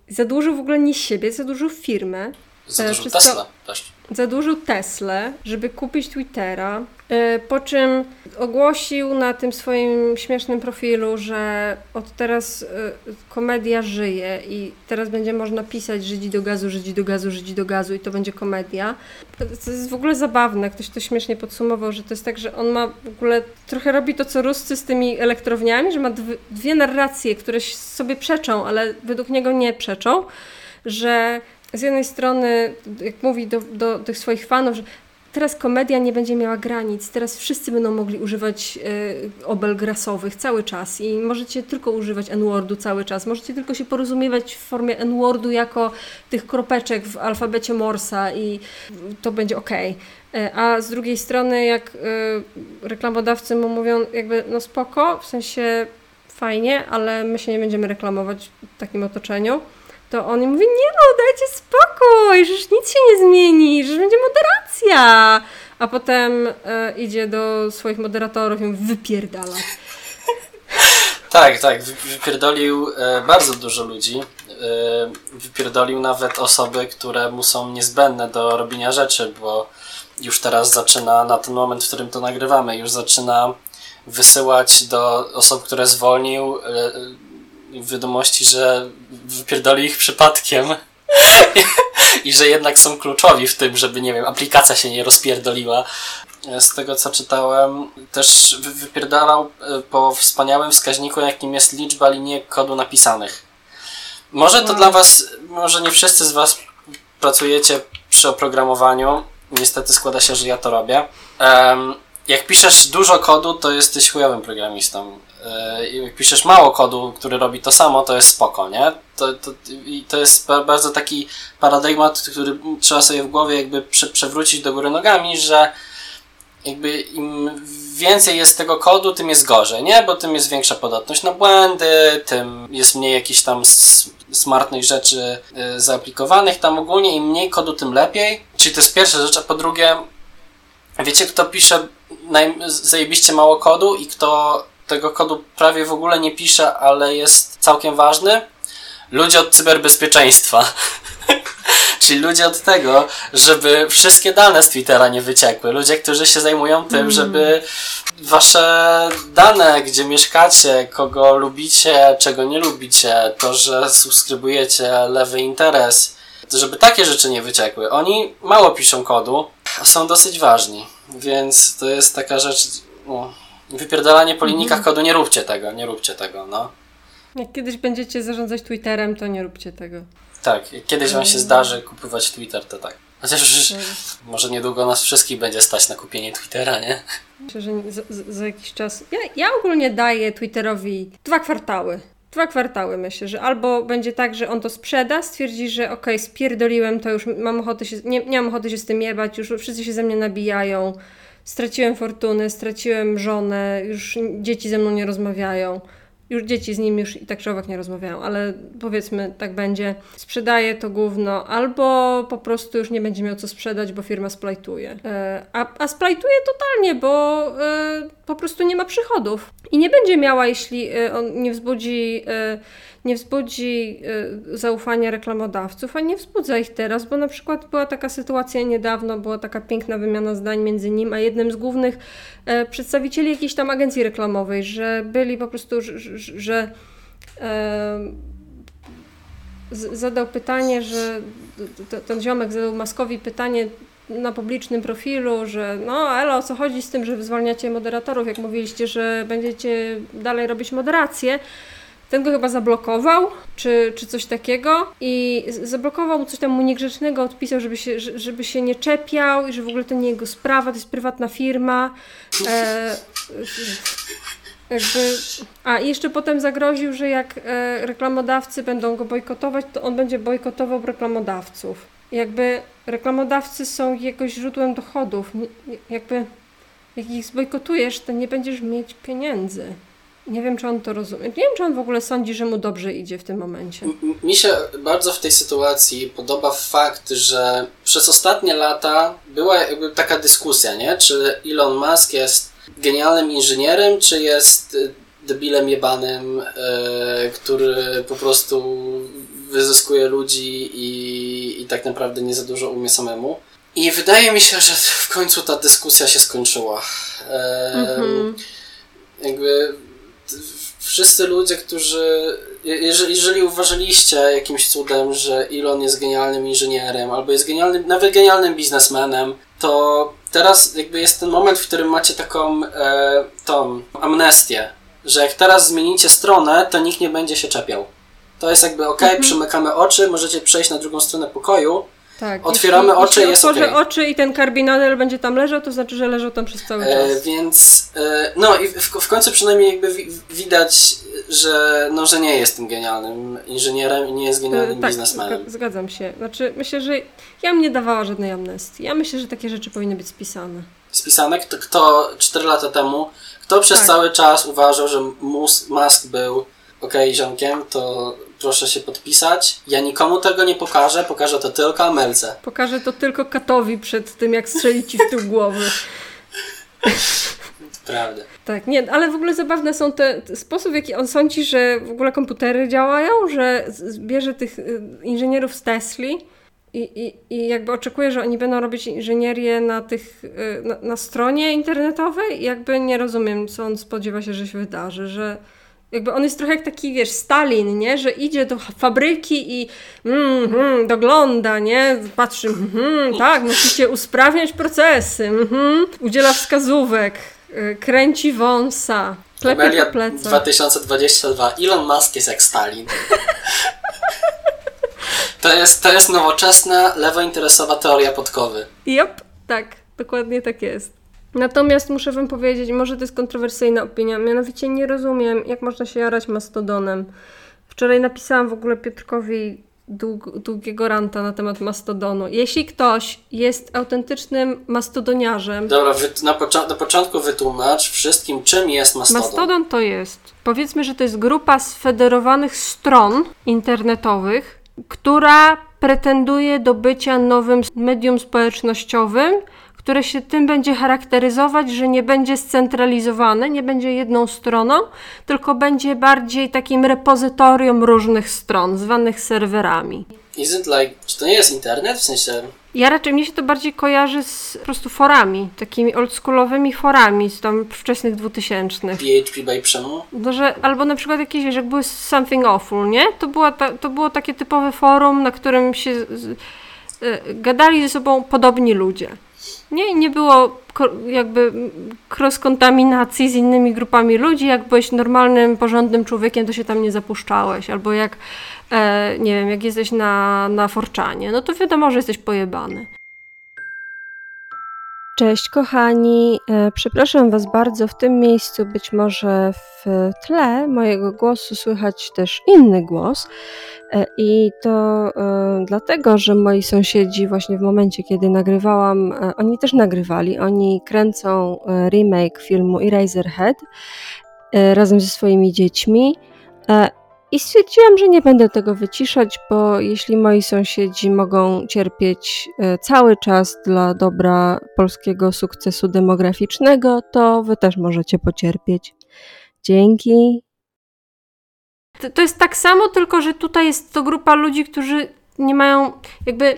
Zadłużył w ogóle nie siebie, zadłużył firmę. Zadłużył Wszystko- Tesla też. Zadłużył Teslę, żeby kupić Twittera, e, po czym ogłosił na tym swoim śmiesznym profilu, że od teraz e, komedia żyje i teraz będzie można pisać Żydzi do gazu, Żydzi do gazu, Żydzi do gazu i to będzie komedia. To jest w ogóle zabawne, ktoś to śmiesznie podsumował, że to jest tak, że on ma w ogóle, trochę robi to co Ruscy z tymi elektrowniami, że ma dwie, narracje, które sobie przeczą, ale według niego nie przeczą, że z jednej strony, jak mówi do, do tych swoich fanów, że teraz komedia nie będzie miała granic, teraz wszyscy będą mogli używać e, obel grasowych cały czas i możecie tylko używać N-wordu cały czas, możecie tylko się porozumiewać w formie N-wordu jako tych kropeczek w alfabecie Morsa i to będzie ok. A z drugiej strony, jak e, reklamodawcy mu mówią, jakby no spoko, w sensie fajnie, ale my się nie będziemy reklamować w takim otoczeniu, to on mówi, nie no, dajcie spokój, przecież nic się nie zmieni, że będzie moderacja. A potem e, idzie do swoich moderatorów i wypierdala. Tak, tak, wy- wypierdolił e, bardzo dużo ludzi. E, wypierdolił nawet osoby, które mu są niezbędne do robienia rzeczy, bo już teraz zaczyna, na ten moment, w którym to nagrywamy, już zaczyna wysyłać do osób, które zwolnił, e, wiadomości, że wypierdolił ich przypadkiem. *laughs* I że jednak są kluczowi w tym, żeby, nie wiem, aplikacja się nie rozpierdoliła. Z tego co czytałem, też wy- wypierdalał e, po wspaniałym wskaźniku, jakim jest liczba linijek kodu napisanych. Może to dla Was, może nie wszyscy z Was pracujecie przy oprogramowaniu. Niestety składa się, że ja to robię. Em, jak piszesz dużo kodu, to jesteś chujowym programistą. E, Jak piszesz mało kodu, który robi to samo, to jest spoko, nie? To, to, to jest ba- bardzo taki paradygmat, który trzeba sobie w głowie jakby prze, przewrócić do góry nogami, że jakby im więcej jest tego kodu, tym jest gorzej, nie? Bo tym jest większa podatność na błędy, tym jest mniej jakichś tam smartnych rzeczy y, zaaplikowanych tam ogólnie. Im mniej kodu, tym lepiej. Czyli to jest pierwsza rzecz, a po drugie, wiecie kto pisze naj- zajebiście mało kodu i kto tego kodu prawie w ogóle nie pisze, ale jest całkiem ważny? Ludzie od cyberbezpieczeństwa. *laughs* Czyli ludzie od tego, żeby wszystkie dane z Twittera nie wyciekły. Ludzie, którzy się zajmują tym, żeby wasze dane, gdzie mieszkacie, kogo lubicie, czego nie lubicie, to, że subskrybujecie lewy interes, żeby takie rzeczy nie wyciekły. Oni mało piszą kodu, a są dosyć ważni. Więc to jest taka rzecz, no, wypierdalanie po linijkach kodu, nie róbcie tego, nie róbcie tego, no. Jak kiedyś będziecie zarządzać Twitterem, to nie róbcie tego. Tak, jak kiedyś wam się zdarzy kupować Twitter, to tak. Chociaż już może niedługo nas wszystkich będzie stać na kupienie Twittera, nie? Myślę, że za, za- jakiś czas. Ja, ja ogólnie daję Twitterowi dwa kwartały. Dwa kwartały myślę, że albo będzie tak, że on to sprzeda, stwierdzi, że okej, spierdoliłem to, już mam ochotę się, nie, nie mam ochoty się z tym jebać, już wszyscy się ze mnie nabijają, straciłem fortunę, straciłem żonę, już dzieci ze mną nie rozmawiają. Już dzieci z nim już i tak czy owak nie rozmawiają, ale powiedzmy tak będzie. Sprzedaje to gówno, albo po prostu już nie będzie miał co sprzedać, bo firma splajtuje. E, A, a splajtuje totalnie, bo e, po prostu nie ma przychodów. I nie będzie miała, jeśli e, on nie wzbudzi, nie wzbudzi zaufania reklamodawców, a nie wzbudza ich teraz, bo na przykład była taka sytuacja niedawno, była taka piękna wymiana zdań między nim a jednym z głównych przedstawicieli jakiejś tam agencji reklamowej, że byli po prostu, że, zadał pytanie, że ten ziomek zadał Maskowi pytanie na publicznym profilu, że no ale o co chodzi z tym, że zwalniacie moderatorów, jak mówiliście, że będziecie dalej robić moderację. Ten go chyba zablokował, czy, czy coś takiego i zablokował mu coś tam mu niegrzecznego, odpisał, żeby się, że- żeby się nie czepiał i że w ogóle to nie jego sprawa, to jest prywatna firma. E, jakby... A jeszcze potem zagroził, że jak e, reklamodawcy będą go bojkotować, to on będzie bojkotował reklamodawców. Jakby reklamodawcy są jego źródłem dochodów. Jakby jak ich zbojkotujesz, to nie będziesz mieć pieniędzy. Nie wiem, czy on to rozumie. Nie wiem, czy on w ogóle sądzi, że mu dobrze idzie w tym momencie. Mi się bardzo w tej sytuacji podoba fakt, że przez ostatnie lata była jakby taka dyskusja, nie? Czy Elon Musk jest genialnym inżynierem, czy jest y, debilem jebanym, y, który po prostu wyzyskuje ludzi i, i tak naprawdę nie za dużo umie samemu. I wydaje mi się, że w końcu ta dyskusja się skończyła. Em, Mhm. jakby wszyscy ludzie, którzy. je- Jeżeli, jeżeli uważaliście jakimś cudem, że Elon jest genialnym inżynierem, albo jest genialnym, nawet genialnym biznesmenem, to teraz jakby jest ten moment, w którym macie taką e, tą amnestię, że jak teraz zmienicie stronę, to nikt nie będzie się czepiał. To jest jakby ok, przymykamy oczy, możecie przejść na drugą stronę pokoju. Tak. Otwieramy jeśli, oczy, jeśli jest otworzę okej. oczy i ten karbinadel będzie tam leżał, to znaczy, że leżał tam przez cały E, czas. więc e, no i w, w końcu przynajmniej jakby wi, widać, że, no, że nie jest tym genialnym inżynierem i nie jest genialnym E, tak, biznesmenem. zga- zgadzam się. Znaczy, myślę, że ja bym nie dawała żadnej amnestii. Ja myślę, że takie rzeczy powinny być spisane. Spisane, kto, kto 4 lata temu, kto przez Tak. cały czas uważał, że Mus, Musk był okej ziomkiem, to proszę się podpisać. Ja nikomu tego nie pokażę, pokażę to tylko Amelce. Pokażę to tylko katowi przed tym, jak strzeli ci w tył *laughs* głowy. Prawda. Tak, nie, ale w ogóle zabawne są te, te sposób, w jaki on sądzi, że w ogóle komputery działają, że bierze tych y, inżynierów z Tesli i, i, i jakby oczekuje, że oni będą robić inżynierię na tych, y, na, na stronie internetowej i jakby nie rozumiem, co on spodziewa się, że się wydarzy, że jakby on jest trochę jak taki, wiesz, Stalin, nie? Że idzie do fabryki i mm, mm, dogląda, nie? Patrzy, mm, tak, musicie usprawniać procesy, mhm. udziela wskazówek, y, kręci wąsa, klepie po plecach. 2022. Elon Musk jest jak Stalin. *laughs* To jest, to jest nowoczesna, lewointeresowa teoria podkowy. Yep, tak, dokładnie tak jest. Natomiast muszę wam powiedzieć, może to jest kontrowersyjna opinia, mianowicie nie rozumiem, jak można się jarać mastodonem. Wczoraj napisałam w ogóle Piotrkowi dług, długiego ranta na temat mastodonu. Jeśli ktoś jest autentycznym mastodoniarzem, Dobra, na, pocza- na początku wytłumacz wszystkim, czym jest mastodon. Mastodon to jest, powiedzmy, że to jest grupa sfederowanych stron internetowych, która pretenduje do bycia nowym medium społecznościowym, które się tym będzie charakteryzować, że nie będzie scentralizowane, nie będzie jedną stroną, tylko będzie bardziej takim repozytorium różnych stron, zwanych serwerami. Isn't like, czy to nie jest internet? W sensie, Ja raczej, mnie się to bardziej kojarzy z po prostu forami, takimi oldschoolowymi forami z tam wczesnych dwutysięcznych. PHP by Przemu? No, że, albo na przykład jakieś, jak były Something Awful, nie? To, była ta, to było takie typowe forum, na którym się z, y, gadali ze sobą podobni ludzie. Nie, I nie było jakby cross-kontaminacji z innymi grupami ludzi. Jak byłeś normalnym, porządnym człowiekiem, to się tam nie zapuszczałeś. Albo jak, e, nie wiem, jak jesteś na, na forczanie, no to wiadomo, że jesteś pojebany. Cześć kochani, E, przepraszam Was bardzo. W tym miejscu być może w tle mojego głosu słychać też inny głos. E, I to e, dlatego, że moi sąsiedzi właśnie w momencie, kiedy nagrywałam, oni też nagrywali. Oni kręcą remake filmu Eraserhead razem ze swoimi dziećmi. I stwierdziłam, że nie będę tego wyciszać, bo jeśli moi sąsiedzi mogą cierpieć e, cały czas dla dobra polskiego sukcesu demograficznego, to wy też możecie pocierpieć. Dzięki. To, jest tak samo, tylko że tutaj jest to grupa ludzi, którzy nie mają jakby.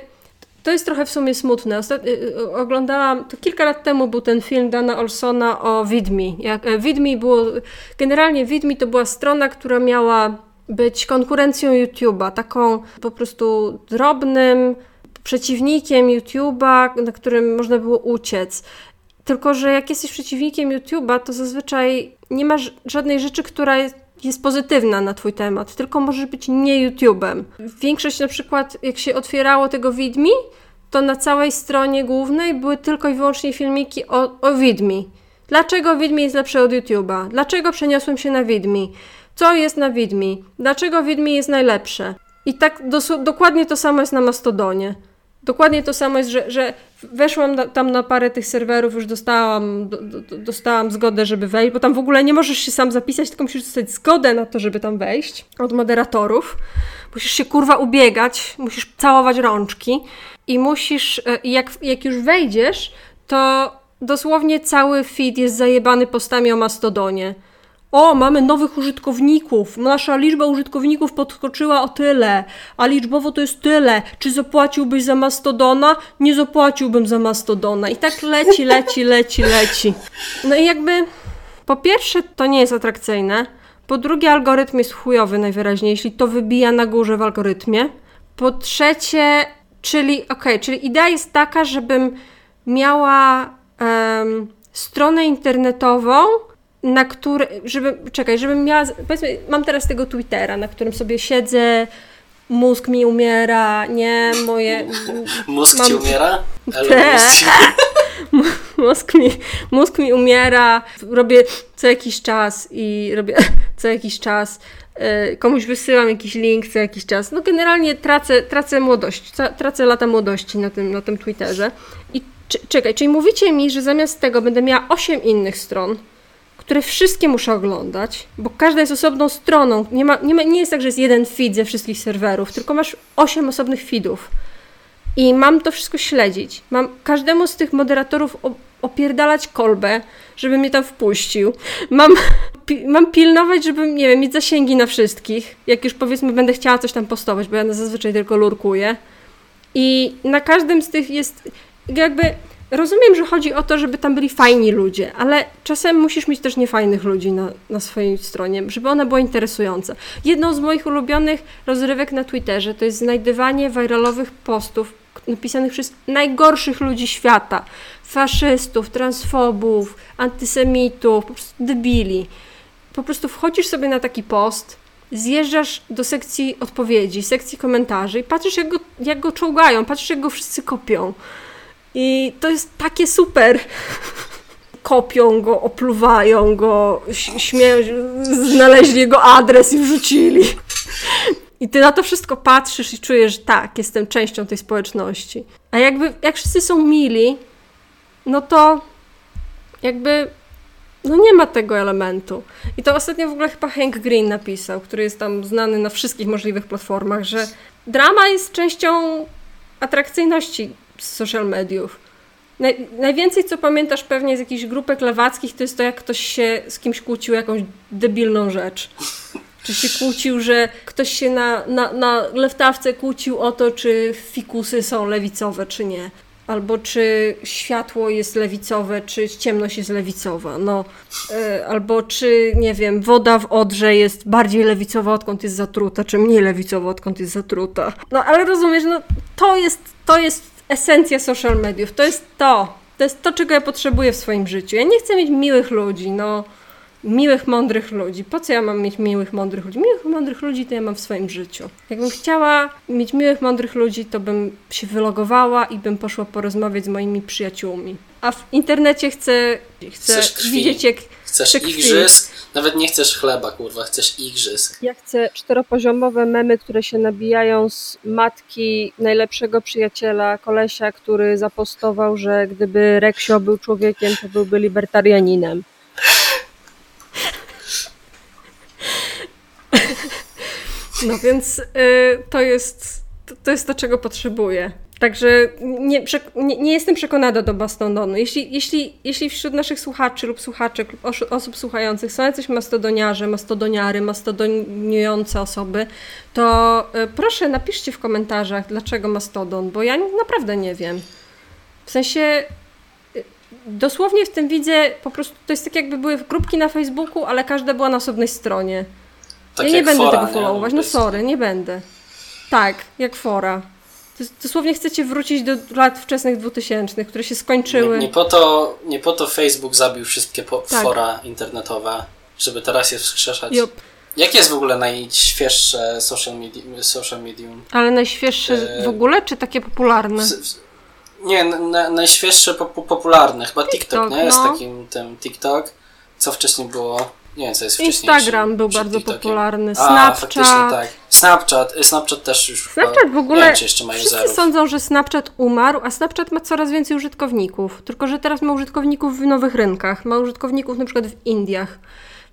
To jest trochę w sumie smutne. Y, y, Oglądałam, to kilka lat temu był ten film Dana Olsona o Widmi. Jak, e, Widmi było, generalnie Widmi to była strona, która miała być konkurencją YouTube'a, taką po prostu drobnym przeciwnikiem YouTube'a, na którym można było uciec. Tylko, że jak jesteś przeciwnikiem YouTube'a, to zazwyczaj nie masz żadnej rzeczy, która jest, pozytywna na twój temat, tylko możesz być nie YouTube'em. Większość na przykład, jak się otwierało tego Widmi, to na całej stronie głównej były tylko i wyłącznie filmiki o, o Widmi. Dlaczego Widmi jest lepsze od YouTube'a? Dlaczego przeniosłem się na Widmi? Co jest na Widmi? Dlaczego Widmi jest najlepsze? I tak dokładnie to samo jest na Mastodonie. Dokładnie to samo jest, że, że weszłam na, tam na parę tych serwerów, już dostałam, do, do, dostałam zgodę, żeby wejść, bo tam w ogóle nie możesz się sam zapisać, tylko musisz dostać zgodę na to, żeby tam wejść od moderatorów. Musisz się kurwa ubiegać, musisz całować rączki i musisz, e, jak, jak już wejdziesz, to dosłownie cały feed jest zajebany postami o Mastodonie. O, mamy nowych użytkowników. Nasza liczba użytkowników podskoczyła o tyle, a liczbowo to jest tyle. Czy zapłaciłbyś za Mastodona? Nie zapłaciłbym za Mastodona. I tak leci, leci, leci, leci. No i jakby po pierwsze to nie jest atrakcyjne. Po drugie algorytm jest chujowy najwyraźniej, jeśli to wybija na górze w algorytmie. Po trzecie, czyli okej, okay, czyli idea jest taka, żebym miała um, stronę internetową, na które, żeby, czekaj, żebym miała, powiedzmy, mam teraz tego Twittera, na którym sobie siedzę, mózg mi umiera, nie, moje... *laughs* Mózg mam, ci *laughs* umiera? Te. mózg, mi, mózg mi umiera, robię co jakiś czas i robię *laughs* co jakiś czas, y, komuś wysyłam jakiś link co jakiś czas. No generalnie tracę, tracę młodość, tracę lata młodości na tym, na tym Twitterze. I czekaj, czyli mówicie mi, że zamiast tego będę miała 8 innych stron, które wszystkie muszę oglądać, bo każda jest osobną stroną. Nie, ma, nie, ma, nie jest tak, że jest jeden feed ze wszystkich serwerów, tylko masz osiem osobnych feedów. I mam to wszystko śledzić. Mam każdemu z tych moderatorów opierdalać kolbę, żeby mnie tam wpuścił. Mam, pi mam pilnować, żeby, nie wiem, mieć zasięgi na wszystkich. Jak już powiedzmy będę chciała coś tam postować, bo ja zazwyczaj tylko lurkuję. I na każdym z tych jest jakby Rozumiem, że chodzi o to, żeby tam byli fajni ludzie, ale czasem musisz mieć też niefajnych ludzi na, na swojej stronie, żeby ona była interesująca. Jedną z moich ulubionych rozrywek na Twitterze to jest znajdywanie viralowych postów napisanych przez najgorszych ludzi świata. Faszystów, transfobów, antysemitów, po prostu debili. Po prostu wchodzisz sobie na taki post, zjeżdżasz do sekcji odpowiedzi, sekcji komentarzy i patrzysz jak go, jak go czołgają, patrzysz jak go wszyscy kopią. I to jest takie super. Kopią go, opluwają go, śmieją, znaleźli jego adres i wrzucili. I ty na to wszystko patrzysz i czujesz, że tak, jestem częścią tej społeczności. A jakby, jak wszyscy są mili, no to jakby, no nie ma tego elementu. I to ostatnio w ogóle chyba Hank Green napisał, który jest tam znany na wszystkich możliwych platformach, że drama jest częścią atrakcyjności z social mediów. Naj, najwięcej, co pamiętasz pewnie z jakichś grupek lewackich, to jest to, jak ktoś się z kimś kłócił jakąś debilną rzecz. Czy się kłócił, że ktoś się na, na, na lewtawce kłócił o to, czy fikusy są lewicowe, czy nie. Albo czy światło jest lewicowe, czy ciemność jest lewicowa. No, yy, albo czy, nie wiem, woda w Odrze jest bardziej lewicowa, odkąd jest zatruta, czy mniej lewicowa, odkąd jest zatruta. No, ale rozumiesz, no, to jest, to jest esencja social mediów. To jest to. To jest to, czego ja potrzebuję w swoim życiu. Ja nie chcę mieć miłych ludzi, no. Miłych, mądrych ludzi. Po co ja mam mieć miłych, mądrych ludzi? Miłych, mądrych ludzi to ja mam w swoim życiu. Jakbym chciała mieć miłych, mądrych ludzi, to bym się wylogowała i bym poszła porozmawiać z moimi przyjaciółmi. A w internecie chcę, chcę widzieć, jak Chcesz igrzysk? Nawet nie chcesz chleba, kurwa, chcesz igrzysk. Ja chcę czteropoziomowe memy, które się nabijają z matki najlepszego przyjaciela, kolesia, który zapostował, że gdyby Reksio był człowiekiem, to byłby libertarianinem. No więc y, to jest to, to jest to, czego potrzebuję. Także nie, nie, nie, jestem przekonana do Mastodonu. Jeśli, jeśli, jeśli wśród naszych słuchaczy lub słuchaczek lub osób słuchających są jacyś mastodoniarze, mastodoniary, mastodoniujące osoby, to y, proszę napiszcie w komentarzach, dlaczego mastodon, bo ja naprawdę nie wiem. W sensie y, dosłownie w tym widzę po prostu, to jest tak jakby były grupki na Facebooku, ale każda była na osobnej stronie. Tak ja nie będę fora, tego followować, no sorry, nie będę. Tak, jak fora. Dosłownie chcecie wrócić do lat wczesnych 2000, które się skończyły. Nie, nie po, to, nie po to Facebook zabił wszystkie po, tak. fora internetowe, żeby teraz je wskrzeszać. Yep. Jakie jest w ogóle najświeższe social medium? Social medium? Ale najświeższe e... w ogóle, czy takie popularne? W, w, nie, na, najświeższe po, popularne. Chyba TikTok, TikTok nie? Jest no. takim tym TikTok. Co wcześniej było? Nie wiem, co jest wcześniej. Instagram był bardzo TikTokiem. popularny. Snapchat. A, tak. Snapchat, Snapchat też już Snapchat w ogóle, nie wiem, czy jeszcze ma wszyscy userów. sądzą, że Snapchat umarł, a Snapchat ma coraz więcej użytkowników. Tylko, że teraz ma użytkowników w nowych rynkach. Ma użytkowników na przykład w Indiach.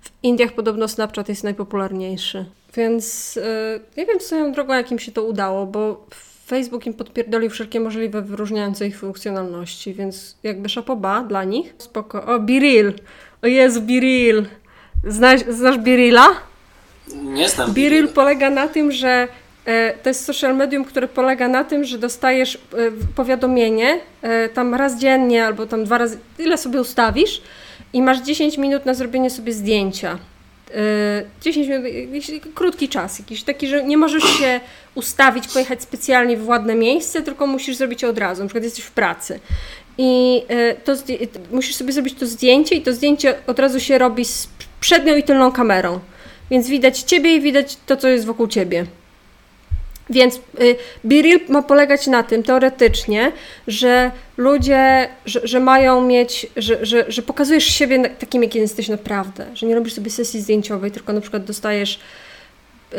W Indiach podobno Snapchat jest najpopularniejszy. Więc yy, nie wiem swoją drogą, jak im się to udało, bo Facebook im podpierdolił wszelkie możliwe wyróżniające ich funkcjonalności, więc jakby szapoba dla nich. Spoko. O, Biril! O Jezu, Biril! Znasz, znasz Birilla? Nie znam polega na tym, że e, to jest social medium, które polega na tym, że dostajesz e, powiadomienie e, tam raz dziennie albo tam dwa razy, ile sobie ustawisz i masz 10 minut na zrobienie sobie zdjęcia. E, 10 minut, krótki czas, jakiś taki, że nie możesz się ustawić, pojechać specjalnie w ładne miejsce, tylko musisz zrobić je od razu, na przykład jesteś w pracy. I to musisz sobie zrobić to zdjęcie i to zdjęcie od razu się robi z przednią i tylną kamerą. Więc widać ciebie i widać to, co jest wokół ciebie. Więc y, ma polegać na tym teoretycznie, że ludzie, że, że mają mieć, że, że, że pokazujesz siebie takim, jakim jesteś naprawdę. Że nie robisz sobie sesji zdjęciowej, tylko na przykład dostajesz y,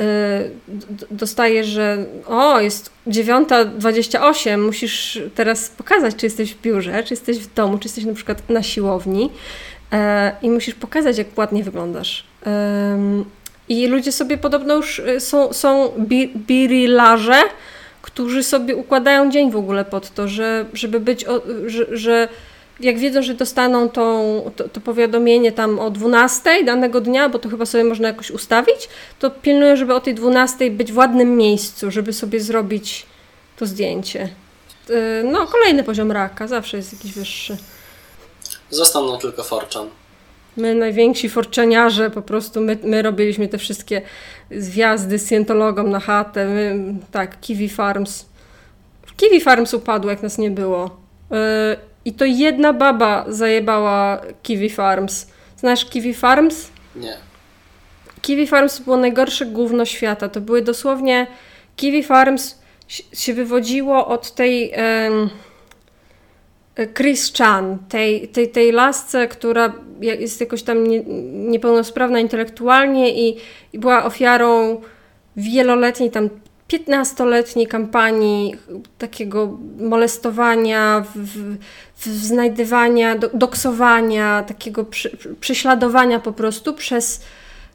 dostajesz, że o, jest 9.28, musisz teraz pokazać, czy jesteś w biurze, czy jesteś w domu, czy jesteś na przykład na siłowni e, i musisz pokazać, jak ładnie wyglądasz. I ludzie sobie podobno już y, są, są bi, birilarze, którzy sobie układają dzień w ogóle pod to, że, żeby być, o, że, że jak wiedzą, że dostaną tą, to, to powiadomienie tam o 12 danego dnia, bo to chyba sobie można jakoś ustawić, to pilnują, żeby o tej 12 być w ładnym miejscu, żeby sobie zrobić to zdjęcie. Y, No, kolejny poziom raka, zawsze jest jakiś wyższy. Został nam tylko Forchan. My, najwięksi forczeniarze, po prostu my, my robiliśmy te wszystkie zwiazdy z Scientologą na chatę. My, tak, Kiwi Farms. Kiwi Farms upadło, jak nas nie było. Yy, I to jedna baba zajebała Kiwi Farms. Znasz Kiwi Farms? Nie. Kiwi Farms było najgorsze gówno świata. To były dosłownie. Kiwi Farms się- wywodziło od tej. em, Chris Chan, tej, tej, tej lasce, która jest jakoś tam nie, niepełnosprawna intelektualnie i, i była ofiarą wieloletniej, tam 15-letniej kampanii takiego molestowania, w, w znajdywania, do, doksowania, takiego przy, prześladowania po prostu przez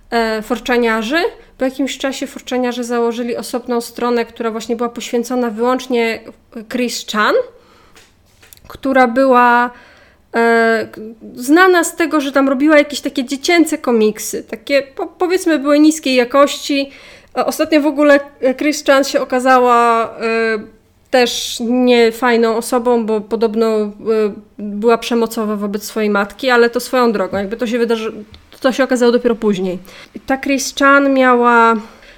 e, forczaniarzy. Po jakimś czasie forczaniarze założyli osobną stronę, która właśnie była poświęcona wyłącznie Chris Chan, która była e, znana z tego, że tam robiła jakieś takie dziecięce komiksy. Takie po, powiedzmy były niskiej jakości. E, Ostatnio w ogóle e, Chris Chan się okazała e, też niefajną osobą, bo podobno e, była przemocowa wobec swojej matki, ale to swoją drogą. Jakby to się wydarzy, to się okazało dopiero później. Ta Chris Chan miała.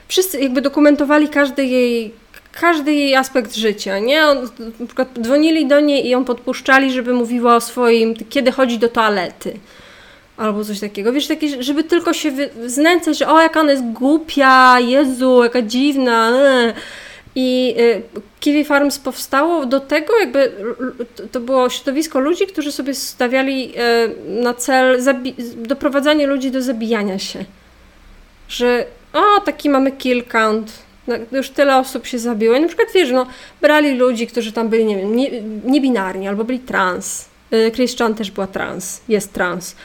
Wszyscy jakby dokumentowali każdy jej każdy jej aspekt życia, nie? On, na przykład dzwonili do niej i ją podpuszczali, żeby mówiła o swoim, kiedy chodzi do toalety. Albo coś takiego. Wiesz, takie, żeby tylko się wy- znęcać, że o, jaka ona jest głupia, Jezu, jaka dziwna. e. I y, Kiwi Farms powstało do tego, jakby to- było środowisko ludzi, którzy sobie stawiali y, na cel doprowadzanie ludzi do zabijania się. Że o, taki mamy kill count, no, już tyle osób się zabiło. I na przykład wiesz, no, brali ludzi, którzy tam byli, nie wiem, nie, niebinarni albo byli trans. Y, Chris Chan też była trans, jest trans.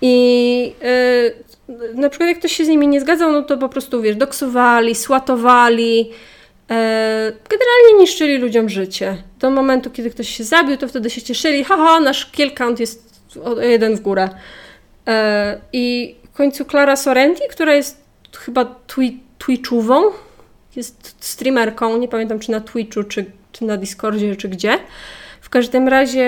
I y, na przykład jak ktoś się z nimi nie zgadzał, no to po prostu, wiesz, doksowali, słatowali, y, generalnie niszczyli ludziom życie. Do momentu, kiedy ktoś się zabił, to wtedy się cieszyli, haha, nasz kill count jest jeden w górę. Y, I w końcu Clara Sorrenti, która jest chyba twi- Twitchową, jest streamerką, nie pamiętam czy na Twitchu, czy, czy na Discordzie, czy gdzie. W każdym razie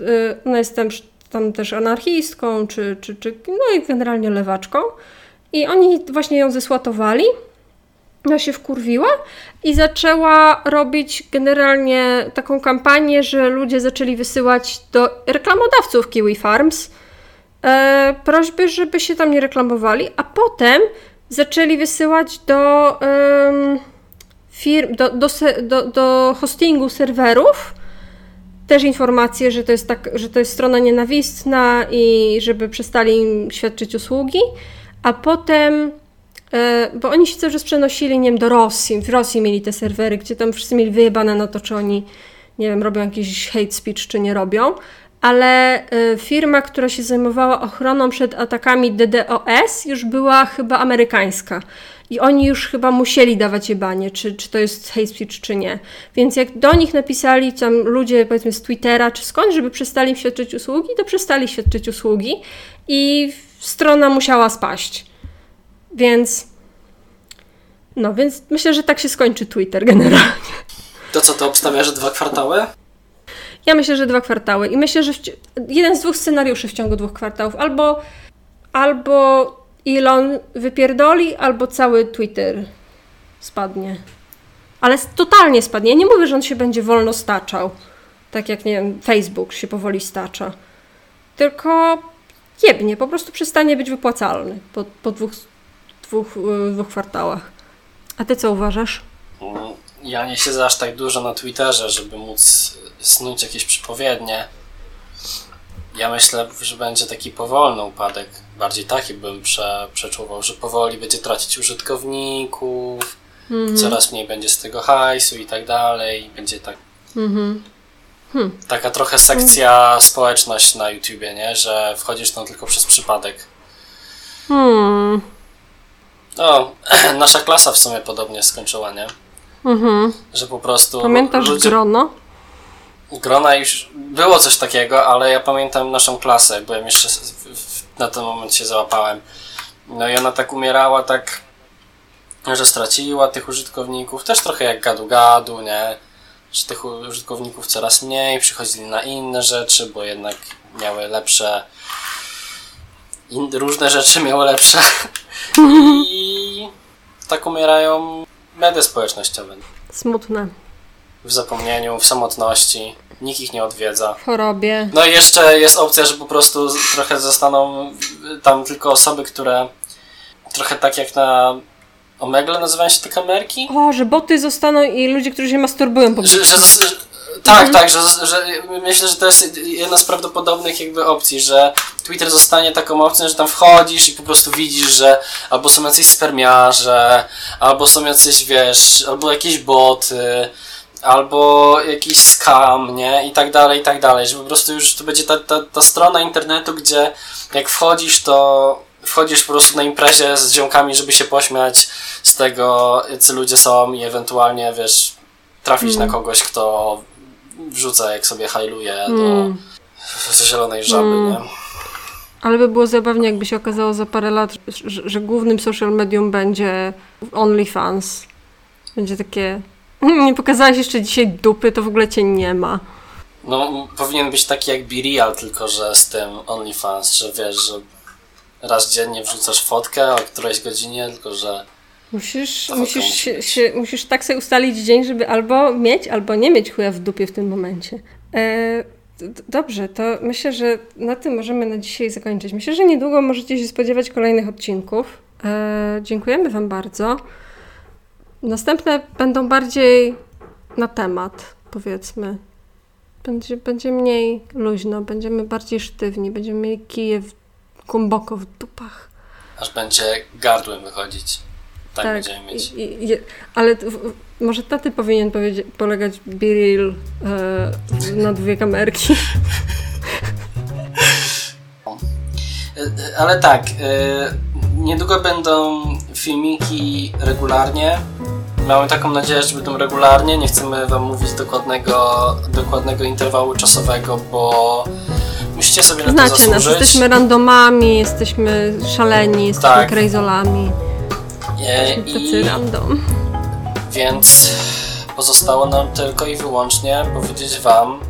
y, ona tam, tam też anarchistką, czy, czy, czy no i generalnie lewaczką. I oni właśnie ją zesłatowali. Ona się wkurwiła i zaczęła robić generalnie taką kampanię, że ludzie zaczęli wysyłać do reklamodawców Kiwi Farms e, prośby, żeby się tam nie reklamowali, a potem zaczęli wysyłać do em, firm, do, do, do, do hostingu serwerów też informacje, że to, jest tak, że to jest strona nienawistna i żeby przestali im świadczyć usługi, a potem e, bo oni się cały czas przenosili, nie wiem, do Rosji. W Rosji mieli te serwery, gdzie tam wszyscy mieli wyjebane na to, czy oni, nie wiem, robią jakiś hate speech, czy nie robią. Ale e, firma, która się zajmowała ochroną przed atakami DDoS, już była chyba amerykańska. I oni już chyba musieli dawać jebanie, czy, czy to jest hate speech, czy nie. Więc jak do nich napisali tam ludzie, powiedzmy z Twittera, czy skąd, żeby przestali świadczyć usługi, to przestali świadczyć usługi i strona musiała spaść. Więc. No, więc myślę, że tak się skończy Twitter generalnie. To co, to obstawiasz, dwa kwartały? Ja myślę, że dwa kwartały. I myślę, że jeden z dwóch scenariuszy w ciągu dwóch kwartałów. Albo, albo Elon wypierdoli, albo cały Twitter spadnie. Ale totalnie spadnie. Ja nie mówię, że on się będzie wolno staczał. Tak jak, nie wiem, Facebook się powoli stacza. Tylko jebnie, po prostu przestanie być wypłacalny po, po dwóch, dwóch, dwóch kwartałach. A ty co uważasz? Ja nie siedzę aż tak dużo na Twitterze, żeby móc snuć jakieś przypowiednie. Ja myślę, że będzie taki powolny upadek. Bardziej taki bym prze, przeczuwał, że powoli będzie tracić użytkowników, mm -hmm. coraz mniej będzie z tego hajsu i tak dalej. Będzie tak. Mm -hmm. hmm. Taka trochę sekcja społeczność na YouTubie, nie? Że wchodzisz tam tylko przez przypadek. Hmm. No, *clears throat* nasza klasa w sumie podobnie skończyła, nie? Mhm. Że po prostu. Pamiętasz ludzie... grono? Grona już było coś takiego, ale ja pamiętam naszą klasę, byłem jeszcze na ten moment się załapałem. No i ona tak umierała, tak, że straciła tych użytkowników, też trochę jak gadu-gadu, nie? Że tych użytkowników coraz mniej, przychodzili na inne rzeczy, bo jednak miały lepsze. In, różne rzeczy miały lepsze. *laughs* I tak umierają media społecznościowe. Smutne. W zapomnieniu, w samotności nikt ich nie odwiedza. W chorobie. No i jeszcze jest opcja, że po prostu trochę zostaną tam tylko osoby, które trochę tak jak na Omegle nazywają się te kamerki? O, że boty zostaną i ludzie, którzy się masturbują po że, że, że, Tak, mhm. tak, że, że myślę, że to jest jedna z prawdopodobnych jakby opcji, że Twitter zostanie taką opcją, że tam wchodzisz i po prostu widzisz, że albo są jacyś spermiarze, albo są jacyś, wiesz, albo jakieś boty, albo jakiś scam, nie? I tak dalej, i tak dalej, że po prostu już to będzie ta, ta, ta strona internetu, gdzie jak wchodzisz, to wchodzisz po prostu na imprezie z ziomkami, żeby się pośmiać z tego, jacy ludzie są i ewentualnie, wiesz, trafić mm. na kogoś, kto wrzuca, jak sobie hajluje mm. do zielonej żaby, mm. nie? Ale by było zabawnie, jakby się okazało za parę lat, że, że głównym social medium będzie OnlyFans. Będzie takie *laughs* nie pokazałaś jeszcze dzisiaj dupy, to w ogóle cię nie ma. No, powinien być taki jak BeReal, tylko że z tym OnlyFans, że wiesz, że raz dziennie wrzucasz fotkę o którejś godzinie, tylko że. Musisz, musisz, się, się, musisz tak sobie ustalić dzień, żeby albo mieć, albo nie mieć chuja w dupie w tym momencie. E, dobrze, to myślę, że na tym możemy na dzisiaj zakończyć. Myślę, że niedługo możecie się spodziewać kolejnych odcinków. E, dziękujemy Wam bardzo. Następne będą bardziej na temat, powiedzmy. Będzie, będzie mniej luźno, będziemy bardziej sztywni, będziemy mieli kije w, głęboko w dupach. Aż będzie gardłem wychodzić. Tak, tak będziemy mieć. I, i, ale w, może taty powinien polegać Biril e, na dwie kamerki. *laughs* E, ale tak, e, niedługo będą filmiki regularnie. Mamy taką nadzieję, że będą regularnie. Nie chcemy Wam mówić dokładnego, dokładnego interwału czasowego, bo musicie sobie na Znacie to zasłużyć. nas, jesteśmy randomami, jesteśmy szaleni, jesteśmy tak. Jesteśmy tacy random. Więc pozostało nam tylko i wyłącznie powiedzieć Wam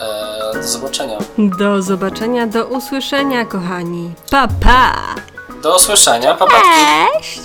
e, do zobaczenia. Do zobaczenia, do usłyszenia, kochani. Pa, pa! Do usłyszenia, pa, pa. Cześć!